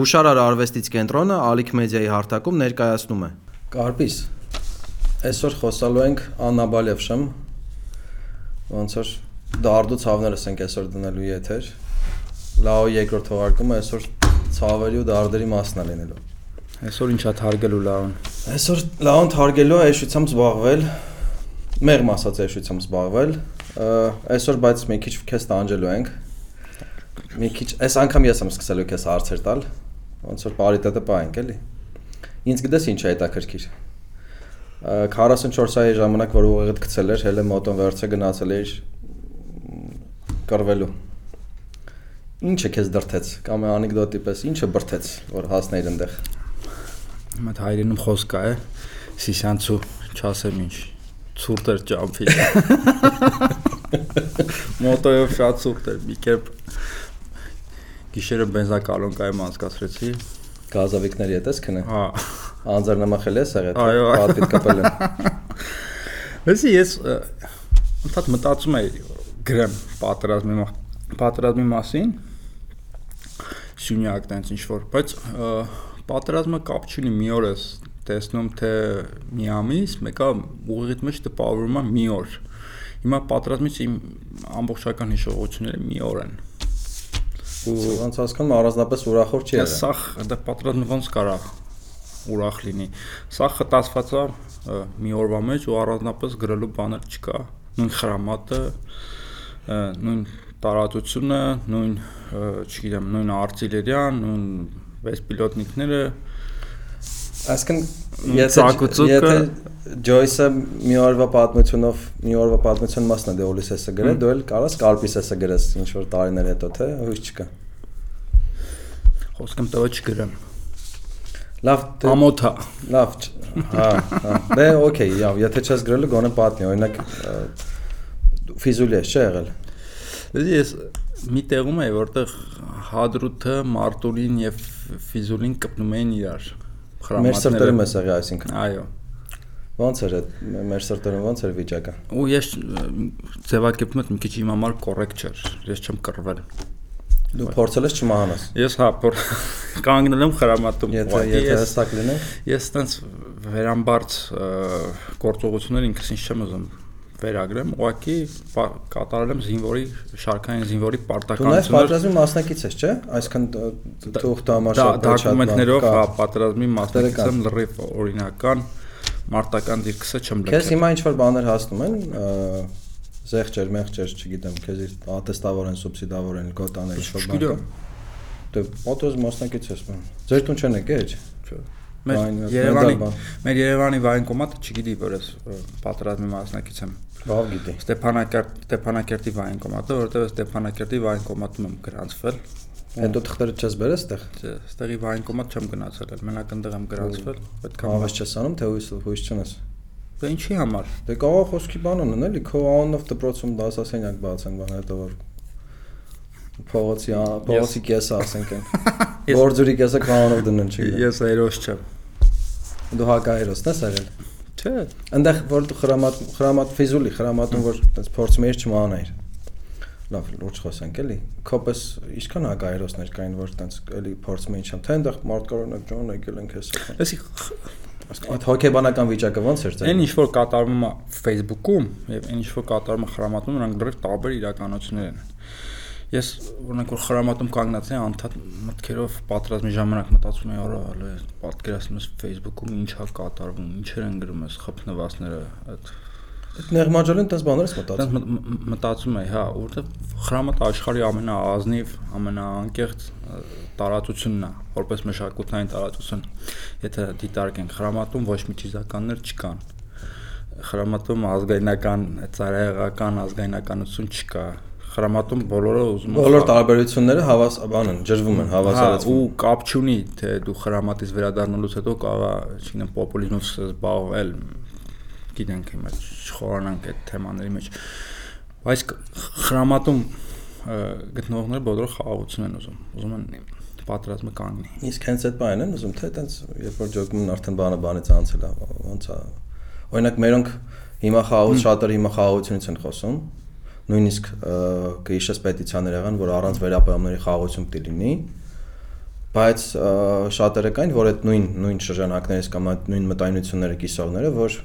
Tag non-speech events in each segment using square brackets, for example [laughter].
Հուշարար արվեստից կենտրոնը Ալիք մեդիայի հարթակում ներկայացնում է։ Կարպիս։ Այսօր խոսալու ենք Աննաբալև շեմ։ Ոնց որ դարդու ցավներս ենք այսօր դնելու եթեր։ Լաո երկրորդ թողարկումը այսօր ցավերի ու դարդերի մասն է լինելու։ Այսօր ինչա թարգելու լաուն։ Այսօր լաուն թարգելու է էշությամբ զբաղվել։ Մեղմ ասած էշությամբ զբաղվել։ Այսօր բայց մի քիչ քեզ տանջելու ենք մի քիչ այս անգամ ես եմ սկսելու քեզ հարցեր տալ ոնց որ պարիտետը պահենք էլի ինձ գտես ինչ է հետաքրքիր 44-այի ժամանակ որ ուղեղդ գցել էր հելը մոտոն վերցը գնացել էր կռվելու ինչը քեզ դրթեց կամ անեկդոտի պես ինչը բրթեց որ հասնեիր այնտեղ մատ հայրենում խոսք է սիսյանցու չասեմ ինչ ցուրտ էր ճամփի [laughs] մոտոյով շատ ցուրտ էր մի կերպ Գիշերը բենզակալոնկայում անցկացրեցի։ Գազավիկների հետ ես քնե։ Հա։ Անձեռնամխել ես եղել։ Այո։ Պատվիտ կապել եմ։ [laughs] Լսի, ես ընդհանուր մտածում եի գրեմ պատերազմի պատերազմի մասին։ Շունյակ տենց ինչ որ, բայց պատերազմը կապ չունի մի օր ես տեսնում թե մի ամիս, մեկը ուղիղից մեջ տպավորում է մի օր։ Հիմա պատերազմից իմ ամբողջական հիշողությունները մի օր են ու ոնց հասկանում առանձնապես ուրախոր չի եղել։ Սա դա պատրաստը ոնց կարա ուրախ լինի։ Սա խտացված է մի օրվա մեջ ու առանձնապես գրելու բաներ չկա։ Նույն խրամատը, նույն տարածությունը, նույն, չգիտեմ, նույն արտիլերիան, նույն վեսպիլոտնիկները Այսինքն եթե եթե Joyce-ը մի օրվա պատմությունով մի օրվա պատմություն մասն է դե Ulysses-ը գրել, դու էլ կարաս Carpis-ը գրես ինչ որ տարիներ հետո, թե հույս չկա։ Խոսքեմ տվը չգրեմ։ Լավ, դե ամոթա։ Լավ, հա, հա։ Դե օքեյ, լավ, եթե չես գրելու գոնե պատմի, օրինակ ֆիզուլի ես չէ եղել։ Դե ես մի տեղում եմ, որտեղ Հադրութը, Մարտունին եւ Ֆիզուլին կպնում էին իրար խրամատները։ Մեր սրտերում է եղի, այսինքն։ Այո։ Ոնց էր այդ մեր սրտերում ոնց էր վիճակը։ Ու ես ձևակերպում եմ մի քիչ իմ համար կոռեկտ չէր։ Ես չեմ կռվել։ Դու փորձել ես չմահանաս։ Ես հա, կանգնել եմ խրամատում։ Եթե եթե հստակ լիներ։ Ես տենց վերամբարձ գործողություններ ինքս ինձ չեմ ուզում վերագրեմ, ուղղակի կատարել եմ զինվորի շարքային զինվորի պարտականությունը։ Դու նաև պատրաստի մասնակից ես, չէ՞։ Այսքան թող տամաշա դոկումենտներով հա պատրաստի մասնակից եմ լրիվ օրինական մարտական դիրքսը չեմ լքել։ Քեզ հիմա ինչ որ բաներ հասնում են, զեղչեր, մեղչեր, չգիտեմ, քեզ ատեստավոր են, սուբսիդավոր են, գոտաներ, ինչ որ բան։ Դե մոտոզ մասնակից ես Ձեր տուն չեն եկե, չէ՞։ Մեր Երևանի մեր Երևանի վայնկոմատը չգիտի, որ ես պատրաստի մասնակից եմ։ Բավ գիտի։ Ստեփանակերտ Ստեփանակերտի վայնկոմատը, որովհետև Ստեփանակերտի վայնկոմատում եմ գրանցվել։ Հետո թղթերը չես բերես այդտեղ։ Չէ, այդտեղի վայնկոմատ չեմ գնացել, մենակ այնտեղ եմ գրանցվել, պետք է հավես չես անում, թե հույս հույս չունես։ Դե ինչի համար։ Դե կարող խոսքի բան ունեն, էլի, քո անունով դպրոցում դասասենյակ բացեն, բան հետո որ փողոցի փողոցի կեսը ասենք են։ Գործուրի [laughs] կեսը կանոնով դնեն, չգիտեմ։ Ես այրոս չեմ։ Դու հակահերոսն ես եղել։ Չէ։ Այնտեղ որ դու խրամատ խրամատ ֆիզուլի խրամատում որ այդպես փորձում էիր չմանայր։ Լավ, լուրջ խոսենք էլի։ Քոպես ինչքան հակահերոսներ կային, որ այդպես էլի փորձում էին չեմ, թե այնտեղ մարդ կարողանակ ջոն եկել են քեզ։ Լսի Այդ հոգեբանական վիճակը ո՞նց էր ձեր։ Այն ինչ որ կատարվում է Facebook-ում եւ այն ինչ որ կատարվում է խրամատում, նրանք դեռ տարբեր իրականություններ են։ Ես օրինակ որ խրամատում կանգնած եմ անդադ մտքերով պատրաստի ժամանակ մտածում եմ, արա, հələ պատկերացնում ես Facebook-ում ինչա կատարվում, ինչեր են գրում ես խփնվածները, այդ Այդ նեղմաջորեն տես բաներ ես մտածում։ Մտածում եմ, հա, որովհետև խրամատը աշխարհի ամենաազնիվ, ամենաանկեղծ տարածությունն է, որպես մշակութային տարածություն։ Եթե դիտարկենք խրամատում ոչ մի ճիզականներ չկան։ Խրամատում ազգայնական, ծայրահեղական ազգայնականություն չկա խրամատում բոլորը ուզում են բոլոր տարբերությունները հավաս բան են ջրվում են հավասարացվում հա, ու կապ չունի թե դու խրամատից վերադառնալուց հետո կարա չգիտեմ պոպուլիզմով զբաղվել գիտենք հիմա չխորանանք այդ թեմաների մեջ բայց խրամատում գտնողները բոլորը խաղաղություն են ուզում ուզում են պատրաստը կանգնի իսկ հենց այդ բանն են ուզում թե այտենց երբ որ ջոկումն արդեն բանը բանից անցել է ոնց է օրինակ մերոնք հիմա խաղաղություն շատերը հիմա խաղաղությունից են խոսում նույնիսկ կհիշես պետիցիաներ եղան, որ առանց վերապայումների խաղաղություն պիտի լինի, բայց շատերը կային, որ այդ նույն նույն շրջանակներից կամ այդ նույն մտայնությունները կիսողները, որ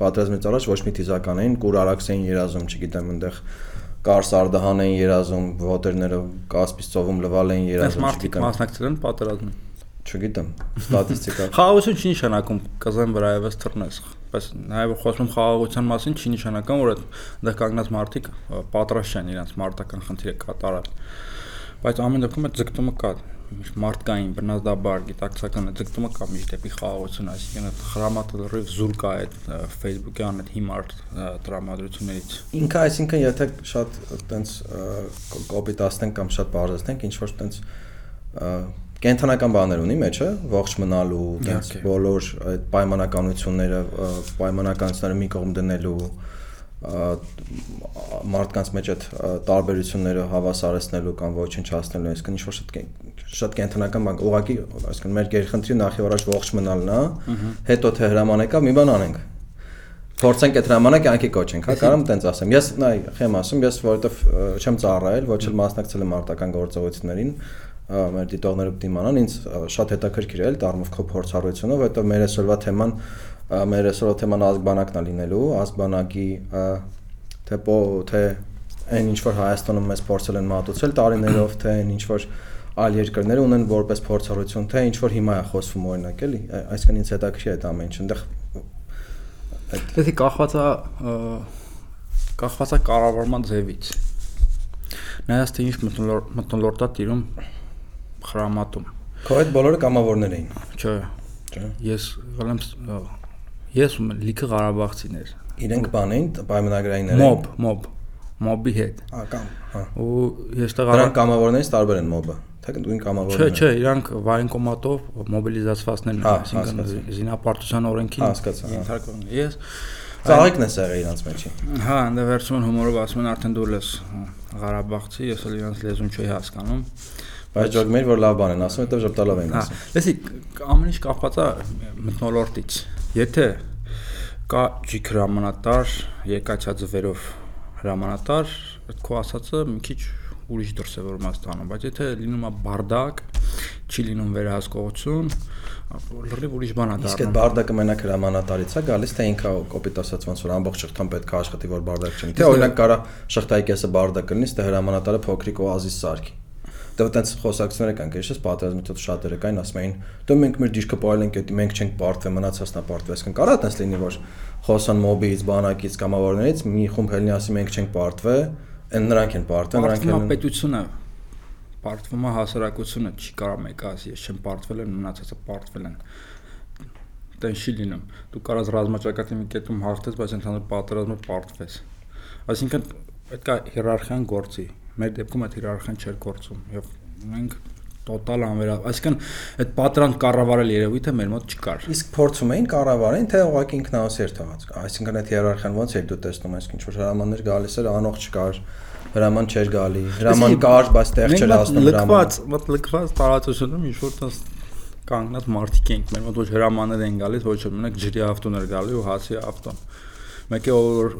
պատերազմից առաջ ոչ մի թիզական էին, կուր արաքս էին երազում, չգիտեմ, այնտեղ Կարս Արդահան էին երազում, ոտերները Կասպից ծովում լվալ էին երազում, չգիտեմ։ Մասնակցել են պատերազմին։ Չգիտեմ, ստատիստիկա։ Խաղաղություն չի նշանակում կզեն վրայևս թռնես, բայց նաև խոսում խաղաղության մասին չի նշանակում, որ այդտեղ կանգնած մարդիկ պատրաստ չեն իրենց մարտական խնդիրը կատարել։ Բայց ամեն դեպքում այդ ձգտումը կա մարդկային բնազդաբար գիտակցական ձգտումը կա միշտ դեպի խաղաղություն, այսինքն այդ հրամատը լրիվ զուր կա այդ Facebook-յան այդ հիմար տրամադրություններից։ Ինքը այսինքն եթե շատ տենց կոպիտացնենք կամ շատ բարձրացնենք, ինչ որ տենց կենթանական բաներ ունի մեջը, ողջ մնալու, տենց բոլոր այդ պայմանականությունները, պայմանականությունները մի կողմ դնելու, մարդկանց մեջ այդ տարբերությունները հավասարեցնելու կամ ոչնչացնելու, այսինքն ինչ որ շատ շատ կենթանական բան, ուղղակի, այսինքն մեր գերխնդրի նախ եւ առաջ ողջ մնալն է, հետո թե հրաման եկա, մի բան անենք։ Փորձենք այդ հրամանը կյանքի կոչենք, հա, կարամ տենց ասեմ։ Ես նայ, խեմ ասում, ես որովհետեւ չեմ ծառայել, ոչ էլ մասնակցել եմ արտական գործողություններին, մեր դիտողները պետք իմանան, ինձ շատ հետաքրքիր է էլ դառնով քո փորձառությունը, որովհետեւ մեր այսօրվա թեման մեր այսօրվա թեման ազգբանակն է լինելու, ազգբանակի թե թե այն ինչ որ Հայաստանում մեզ փորձել են մատուցել տարիներով, թե այն ինչ որ այլ երկրները ունեն որպես փորձառություն, թե ինչ որ հիմա է խոսվում օրինակ էլի, այսինքն ինձ հետաքրքիր է այդ ամեն ինչը, այնտեղ այդ Դե կախված է կախված է կառավարման ձևից։ Նայած թե ինչ մտնոլորտա տիրում խրամատում։ Քո այդ բոլորը կամավորներ էին։ Չէ։ Չէ։ Ես գալեմ ես ու լիքը Ղարաբաղցիներ։ Իրենք բան էին, պայմանագրայիններ Մոբ, մոբ մոբի հետ։ Հա կամ, հա։ Ու ես տեղ Նրանք կամավորներից տարբեր են մոբը թե նույն կամավորն է։ Չէ, չէ, իրանք վայնկոմատով մոբիլիզացվածներն են, այսինքն զինապարտության օրենքին ենթարկվում։ Ես Ծաղիկն է սեղը իրանց մեջի։ Հա, ընդ վերջում են հումորով ասում են արդեն դու լես Ղարաբաղցի, ես էլ իրանց լեզուն չի հասկանում։ Բայց մեր որ լավ բան են ասում, հետո ժպտալով են հա, ասում։ Լսի, ամեն ինչ կապված է մթնոլորտից։ Եթե կա ջիկ հրամանատար եկացած վերով հրամանատար, այդ քո ասածը մի քիչ ուրիշ դրսևորում է ստանում, բայց եթե լինում է բարդակ, չի լինում վերահսկողություն, լրիվ ուրիշ բան է դառնում։ Իսկ այդ բարդակը մենակ հրամանատարից է գալիս, թե ինքը կոպիտ ասած ոնց որ ամբողջ շղթան պետք է աշխատի, որ բարդակ չլինի։ Թե օրինակ կարա շղթայի կեսը բարդակ լինի, թե հրամանատարը փոքրիկ օազիս սարքի դե այտենց խոսակցություններ կան, քեշես պատերազմից շատերը կային ասում էին, դե մենք մեր դիրքը պարել ենք, դա մենք չենք պարտվել, մնացածն է պարտվել, այսինքն կարա այտենց լինի, որ խոսան մոբից, բանակից, կամավորներից մի խումբ հելնի ասի մենք չենք պարտվել, Այն նրանք են պարտվել, նրանք են պետությունը պարտվում է հասարակությունը, չի կարող մեկ ասի, ես չեմ պարտվել մնացածը պարտվել են։ Դեն չի լինում։ Դու կարաս ռազմաճակատի մի կետում հաղթես, բայց ընդհանուր պատերազմը պարտվես։ Այսինքն պետք է հիերարխիան գործի։ Մեր դեպքում այդ հիերարխիան չէր գործում եւ մենք տոտալ անվերա, այսինքն այդ պատրանք կառավարել երևույթը մեր մոտ չկար։ Իսկ փորձում էին կառավարեն, թե ուղղակի ինքնասեր թողած։ Այսինքն այդ հիերարխիան ոնց էր դու տեսնում ես, ինչ որ հրամաններ գալիս էր, անող չկար, հրաման չէր գալի, հրաման կար, բայց տեղ չէր հասնում հրաման։ Լքված, մոտ լքված տարածությունում ինչ որ տես կանգնած մարդիկ ենք, մեր մոտ ոչ հրամաններ են գալիս, ոչ մենակ ջրի ավտոներ գալի ու հացի ավտոն մեկը ով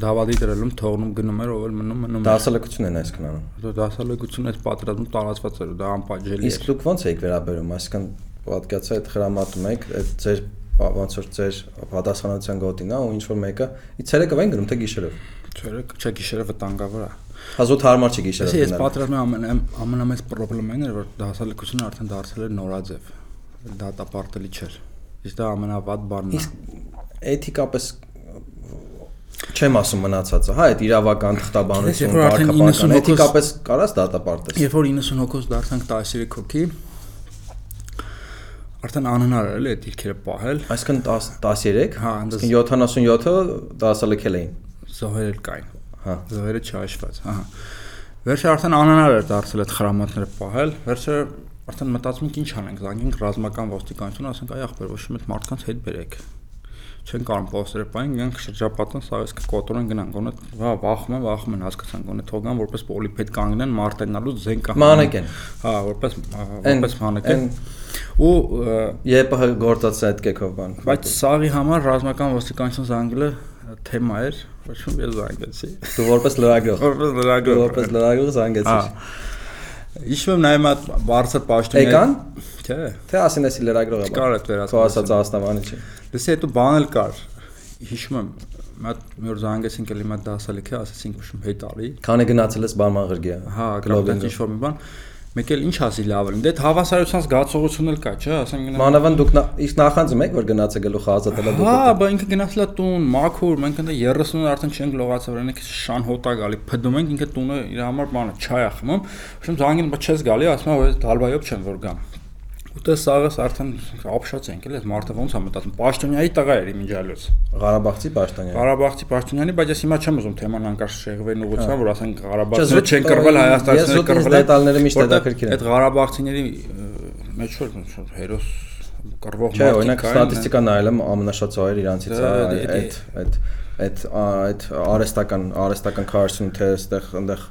դավադի դրելում թողնում գնում էր, ով էլ մնում մնում։ Դասալեկություն են այս կնանում։ Դա դասալեկությունը այս պատերազմում տարածված էր, դա անպատժելի էր։ Իսկ դուք ո՞նց եք վերաբերում, այսինքն պատկացա այդ հրամատում եք, այդ ձեր ոնց որ ձեր պատասխանատվության գոտին է ու ինչ որ մեկը ցերեկը վեն գնում թե գիշերով։ Ցերեկ, չէ գիշերը վտանգավոր է։ Հազոտ հարմար չի գիշերը։ Ես պատրաստում եմ ամեն ամենամեծ խնդրեմն էր որ դասալեկությունը արդեն դարձել էր նորաձև։ Դատապարտելի չէր։ Իսկ դա ամենավատ բանն է։ Իսկ էթիկապես Չեմ ասում մնացածը, հա, այդ իրավական թղթաբանություն, կարգապահական, էթիկապես կարաս դատապարտես։ Երբ որ 90 հոգոց դարձանք 13 հոգի, արդեն անհնար էր էլի այդ դիրքերը պահել։ Այսինքն 13, հա, այսինքն 77-ը դասալքել էին։ Զոհեր կային։ Հա, զոհերը չհաշված, ահա։ Վերջը արդեն անհնար էր դարձել այդ խրամատները պահել։ Վերջը արդեն մտածում ենք ինչ անենք, զանգենք ռազմական ոստիկանություն, ասենք այ ախպեր, ոչ մի մարդկանց հետ բերեք չեն կարող պոստերը պայն գանք շրջապատեն սա իսկ կոտորեն գնան գոնե հա վախում են վախում են հասկացան գոնե թողան որպես պոլիպեդ կանգնեն մարտենալու զեն կա մանեկեն հա որպես որպես մանեկեն ու ԵՊՀ գործած այդ կեքով բան բայց սաղի համար ռազմական ոստիկանություն զանգելը թեմա էր ոչ մի զանգեցի դու որպես լրագրող որպես լրագրող որպես լրագրող զանգեցի Հիշում եմ նաև այդ բարձր պաշտոնյա։ Եկան։ Չէ։ Թե ասին էսի լրագրողը։ Չկար այդ վերացած։ Քո ասած ասնավանի չի։ Լսի հետո բան էլ կար։ Հիշում եմ մատ մի օր զանգեցին կլիմա դասալիքը, ասացինք ուշում հետ արի։ Քանի գնացել ես բարման ղրգիա։ Հա, գլոբալ ինչ որ մի բան։ Մեկ էլ ինչ ասի լավ է։ Դե հավասարության զգացողություն էլ կա, չէ՞, ասեմ գնա։ Մանավանդ դուք իսկ նախանձում եք որ գնացել գլուխը ազատելա դուք։ Հա, բա ինքը գնացել է տուն, մաքուր, մենք ընդ 30-ը արդեն չենք լողացել, օրինակ շան հոտա գալի, փդում ենք, ինքը տունը իր համար բանը չայ է խմում։ Ուրեմն զանգին բա չես գալի, ասում եմ որ դալբայով չեմ որ գամ։ Ուտե սաղս արդեն ապշած ենք, էլի, մարդը ոնց է մտածում։ Պաշտոնյայի տղա էր իմիջալոց։ Ղարաբաղցի պաշտոնյա։ Ղարաբաղցի պաշտոնյանի, բայց ես հիմա չեմ ուզում թեման անկարծ շեղվեն ուղղությամբ, որ ասենք Ղարաբաղցիները չեն կռվել, Հայաստանցիները կռվել Դետալները միշտ հետաքրքիր են։ Այդ Ղարաբաղցիների մեջ որ հերոս կռվող Չէ, օրինակ ստատիստիկա նայել եմ ամենաշատ ծայր իրանցից է այդ այդ այդ այդ արեստական արեստական քարսուն թե այստեղ այնտեղ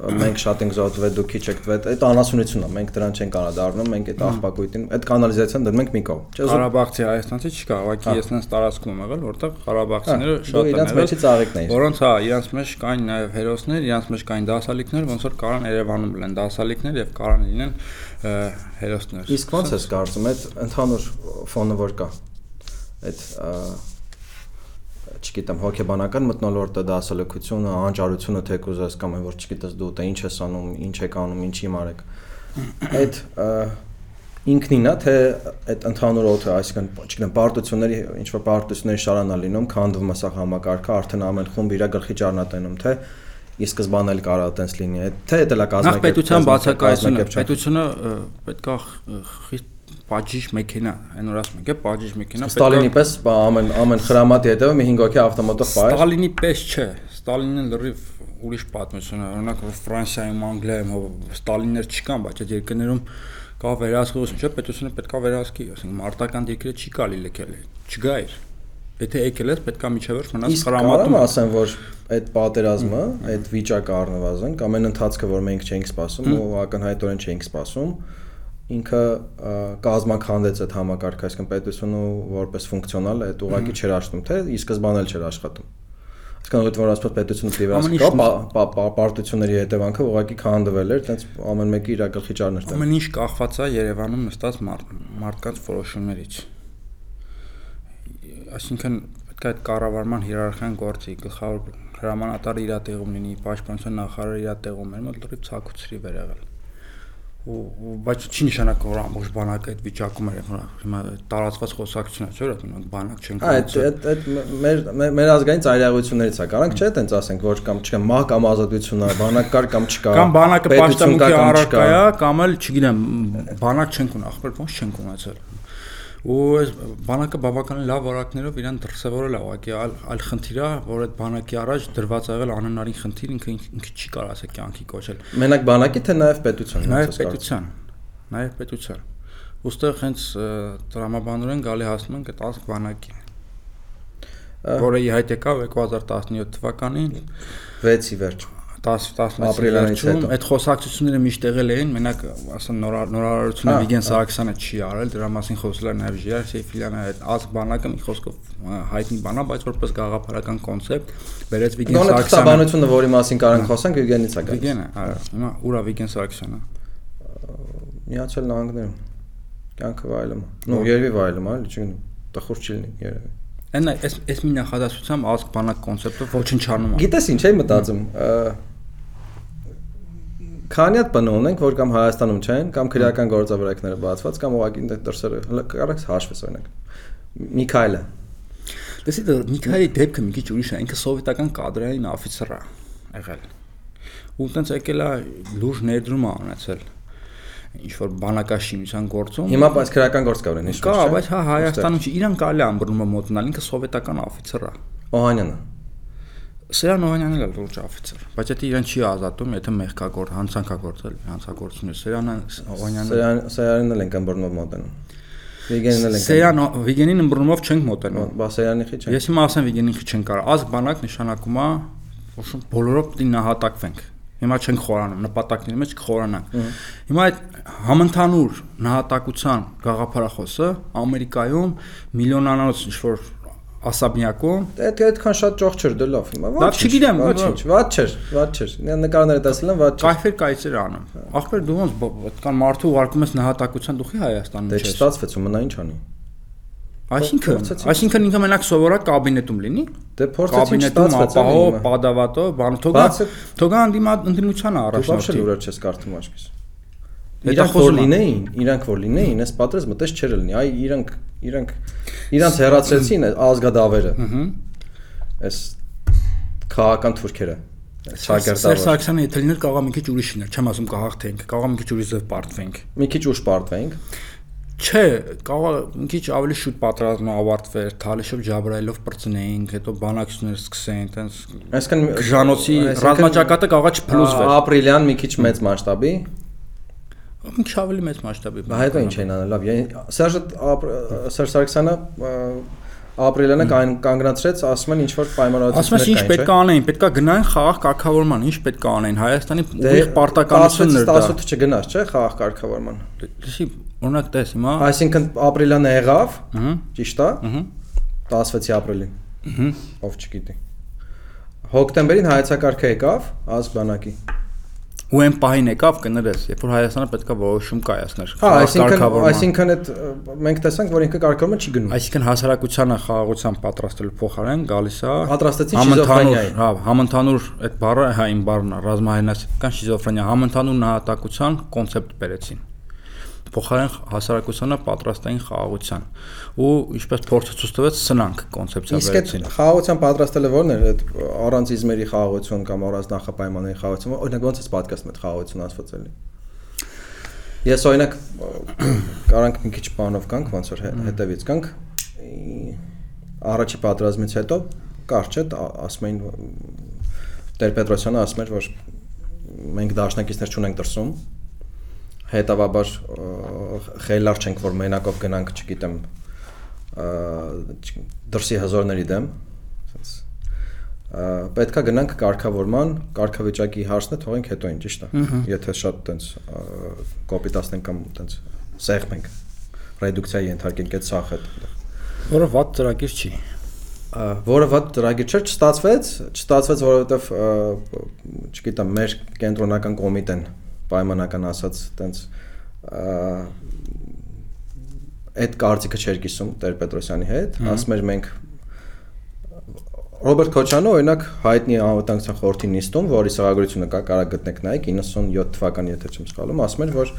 մենք շատ ենք զոհվել, դուք քիչ եք տվել։ Այդ անասունությունն է, մենք դրան չենք անդրադառնում, մենք այդ աղբակույտին, այդ կանալիզացիան դնում ենք մի կողմ։ Չէ, Ղարաբաղցի Հայաստանցի չկա, ուղղակի ես նենց տարածքում եղել, որտեղ Ղարաբաղցիները շատ են իրենց մեջի ծաղիկն էին։ Որոնց հա, իրենց մեջ կային նաև հերոսներ, իրենց մեջ կային դասալիկներ, ոնց որ կարան Երևանում լինեն դասալիկներ եւ կարան լինեն հերոսներ։ Իսկ ո՞նց ես կարծում այդ ընդհանուր ֆոնը որ կա։ Այդ չգիտեմ, հոգեբանական մտնոլորտը, դասալքությունը, անճարությունը թեկուզ ես կամ որ չգիտես դու դա ինչ ես անում, ինչ եք անում, ինչի մարեք։ Այդ ինքնին է թե այդ ընդհանուր օդը, այսինքն, չգիտեմ, պարտությունների ինչ որ պարտությունների շարանա լինում, քանդվում է սա համակարգը, արդեն ամեն խումբ իր գլխի ճառնատենում, թե ի սկզբանե էլ կարա տենց լինի։ Թե դա կազմակերպ։ Նախ պետության բացակայությունը, պետությունը պետքա խիստ բաժիշ մեքենա, այն որ ասում ենք, է բաժիշ մեքենա։ Ստալինի պես ամեն ամեն խրամատի հետևը մի 5 հոգի ավտոմատով բայ։ Ստալինի պես չէ։ Ստալինը լրիվ ուրիշ պատմություն է։ Օրինակ Ֆրանսիայում, Անգլիայում Ստալիններ չկան, բայց այդ երկրներում կա վերահսկողություն, չէ՞, պետությունը պետքա վերահսկի, ասենք մարտական դիրքերը չի գալի լքել։ Չգա իր։ Եթե եկել ես, պետքա միջևերջ մնաս խրամատում։ Իսկ ասեմ, որ այդ պատերազմը, այդ վիճակը առնվազն կամ այն ընթացքը, որ մենք չենք սպասում ու ակնհայտորեն չենք սպասում, ինքը կազմակերպեց այդ համակարգը, այսինքն պետությունը որպես ֆունկցիոնալ այդ ուղակի չէր աշխատում, թե ի սկզբանե չէր աշխատում։ Այսինքն որ որ ասած պետությունը դիվերսկա պարտությունների հետևանքը ուղակի քանդվել էր, տենց ամեն մեկի իր գլխի ճարներ տան։ Ամեն ինչ կախված է Երևանում նստած մարդկանց որոշումներից։ Այսինքն պետք է այդ կառավարման հիերարխիան գործի, գլխավոր հրամանատարը իր տեղում լինի, պաշտպանության նախարարը իր տեղում մոտ լրիվ ցակուցրի վերեղել ու բայց չի նշանակում որ ամբողջ բանակը այդ վիճակում էր հիմա տարածված խոսակցություն է չէ՞ որ բանակ չեն կարող այդ այդ մեր մեր ազգային ծայրահեղություններից է կարանք չէ՞ տենց ասենք որ կամ չկա մահ կամ ազատությունն է բանակ կար կամ չկա կամ բանակը պաշտամունքի առարկա է կամ էլ չգիտեմ բանակ չենք ունա ախպեր ոնց չենք ունեցել ու այս բանակը բավականին լավ որակներով իրան դրսևորել է ուղղակի այլ այլ խնդիր է որ այդ բանակի առաջ դրված ա եղել անհնարին խնդիր ինքը ինքը չի կարող ասել կյանքի կոչել մենակ բանակի թե նաև պետության նաև պետության նաև պետության ուստեղ հենց տրամաբանորեն գալի հասնում ենք այդ ազգ բանակի որը ի հայտ եկավ 2017 թվականին 6-ի վերջ 10-11 ապրիլյանից հետո այդ խոսակցությունները միշտ եղել էին, մենակ ասեն նորարարությունը Վիգեն Սարգսյանը չի արել, դրա մասին խոսել է նաև Ժիրար Սեյֆիլյանը, այդ ազգ բանակը մի խոսքով հայտնի բան է, բայց որպես գաղափարական կոնցեպտ բերեց Վիգեն Սարգսյանը։ Բանությունը, որի մասին կարանք խոսանք, Վիգենից է գալիս։ Վիգենը, այո, հիմա ուրա Վիգեն Սարգսյանը։ Միացյալ Նահանգներում կյանքը վայելում։ Ну, երևի վայելում, այլ չգիտեմ, տխուր չի լինի երևի։ Այն այս այս մի նախադասությամբ ազգ բանակ կոնցեպտը ոչնչանում է։ Գիտես ինչ էի մտածում, Քանի հատ բան ունենք, որ կամ Հայաստանում չեն, կամ քրեական գործավարակները բացված, կամ ուղղակի դրսերը կարաք հաշվես օրինակ։ Միքայելը։ Դեսի դա Միքայելի դեպքը մի քիչ ուրիշ է, ինքը սովետական կադրային օֆիցեր է եղել։ Ու տենց եկել է լուրջ ներդրում է ունեցել ինչ որ բանակաշինության գործում։ Հիմա բայց քրեական գործ կա ունեն, ինչ որ։ Կա, բայց հա Հայաստանում չի, իրան կարելի է ամբռնումը մոտնալ, ինքը սովետական օֆիցեր է։ Օհանյանը Սերան Օհանյանն էլ լուրջ օֆիցեր, բայց դա իրեն չի ազատում, եթե մեղքագործ, հանցանքագործել, հանցագործություն։ Սերանը Օհանյանը Սերան Սերանին էլ են կմբռնով մոտենում։ Վիգենին էլ են։ Սերան Վիգենին ըմբռնումով չենք մոտենում։ Բա Սերանի խի չեն։ Ես հիմա ասեմ Վիգենին խի չեն կարող։ Ազգ բանակ նշանակում է, ոչմ բոլորով պետք է նահատակվենք։ Հիմա չենք խորանում, նպատակների մեջ կխորանանք։ Հիմա այդ համընդհանուր նահատակության գաղափարախոսը Ամերիկայում միլիոնանոց ինչ որ ասաբնյակում Այդ այդքան շատ ճոխ չէր դե լավ հիմա։ Լավ, չգիտեմ, ոչինչ, ված չէր, ված չէր։ նկարները տեսել եմ, ված չէր։ կայֆեր կայծեր անում։ Ախպեր դու ոնց այդքան մարդու ուղարկում ես նահատակության դուխի Հայաստանում Դե չես։ չստացվեց ու մնա ինչ անի։ Այսինքն, այսինքն ինքը մենակ սովորակ կաբինետում լինի։ Դե փորձեցի Կաբինետում չստացվեց ապահով, պադավատո, բան թողա թողա անդիմա ընդդիմությանը Դու բավարար առաջնորդի։ լուրեր չես կարդում աչքիս։ Իրանք որ լինեին, իրանք որ լինեին, այս պատրաստ մտես չէր լինի։ Այ իրանք իրանք իրանք հերացրեցին ազգադավերը։ Ահա։ Այս քաղաքական թուրքերը։ Շագերտավը։ Սարգսյանը եթե լիներ կարող մի քիչ ուրիշ լիներ, չեմ ասում կհաղթենք, կարող մի քիչ ուրիշ ձև պարտվենք։ Մի քիչ ուշ պարտվենք։ Չէ, կարող մի քիչ ավելի շուտ պատրաստումը ավարտվեր, թալիշով ջաբրայելով բրծնեինք, հետո բանակցություններ սկսեին, տենց Այսինքն Ժանոցի ռազմաճակատը կարողա չփլուզվեր։ Ապրիլյան մի քիչ մեծ մասշտաբի, Մի քիչ ավելի մեծ մասշտաբի։ հետո ինչ էին անել, լավ։ Սերժը Սերժ Սարգսյանը ապրիլյանը կան կանգնացրեց, ասում են ինչ որ Ասում ես ինչ պետք է անեին, պետք է գնային խաղաղ կարգավորման, ինչ պետք է անեին Հայաստանի ուղիղ պարտականությունն էր դա։ 18-ը չգնաց, չէ, խաղաղ կարգավորման։ Լսի, օրինակ տես հիմա։ Այսինքն ապրիլյանը եղավ, ճիշտ է, ահա, 16 ապրիլին, ահա։ ով չգիտի։ Հոկտեմբերին հայեցակարգը եկավ ազգբանակի։ Ու այն պահին եկավ կներես, երբ որ Հայաստանը պետք է որոշում կայացներ։ Հա, այսինքն այսինքն այդ մենք տեսանք, որ ինքը կարգավորումը չի գնում։ Այսինքն հասարակությանը խաղաղության պատրաստելու փոխարեն գալիս է համընդհանուր, շիզոֆրենիայի։ հա, համընդհանուր այդ բառը, հա, իմ բառն է, ռազմահայնասական շիզոֆրենիա, համընդհանուր նահատակության կոնցեպտ բերեցին։ Փոխարեն հասարակությանը պատրաստային խաղաղության ու ինչպես փորձը ցույց տվեց սնանք կոնցեպցիա Իսկ այդ խաղաղության պատրաստելը ո՞րն էր, այդ առանց իզմերի խաղաղություն կամ առանց նախապայմանների խաղաղություն, օրինակ ոնց է պատկաստ այդ խաղաղություն ասվածելի։ Ես օրինակ կարանք մի քիչ բանով կանք, ոնց որ հե- հետևից կանք առաջի պատրաստումից հետո կարճ է ասում էին Տեր Պետրոսյանը ասում էր, որ մենք դաշնակիցներ չունենք դրսում հետավաբար խելար չենք որ մենակով գնանք, չգիտեմ, դրսի հզորների դեմ ասենց պետքա գնանք կարգավորման, կարգավիճակի հարցն է թողենք հետո այն ճիշտ է։ Եթե շատ տենց կոպիտացնենք կամ տենց սեղմենք ռեդուկցիայի ենթարկենք այդ սախ այդ Որը վատ ծրագիր չի։ որը ված ծրագիր չէր, չստացվեց, չստացվեց, որովհետև չգիտեմ, մեր կենտրոնական կոմիտեն պայմանական ասած տենց այդ կարծիքը չէր կիսում Տեր Պետրոսյանի հետ, ասում էր մենք Ռոբերտ Քոչյանը օրինակ հայտնի անվտանգության խորհրդի նիստում, որի սահագրությունը կա, կարող գտնեք նայեք 97 թվական, եթե չեմ սխալվում, ասում էր, որ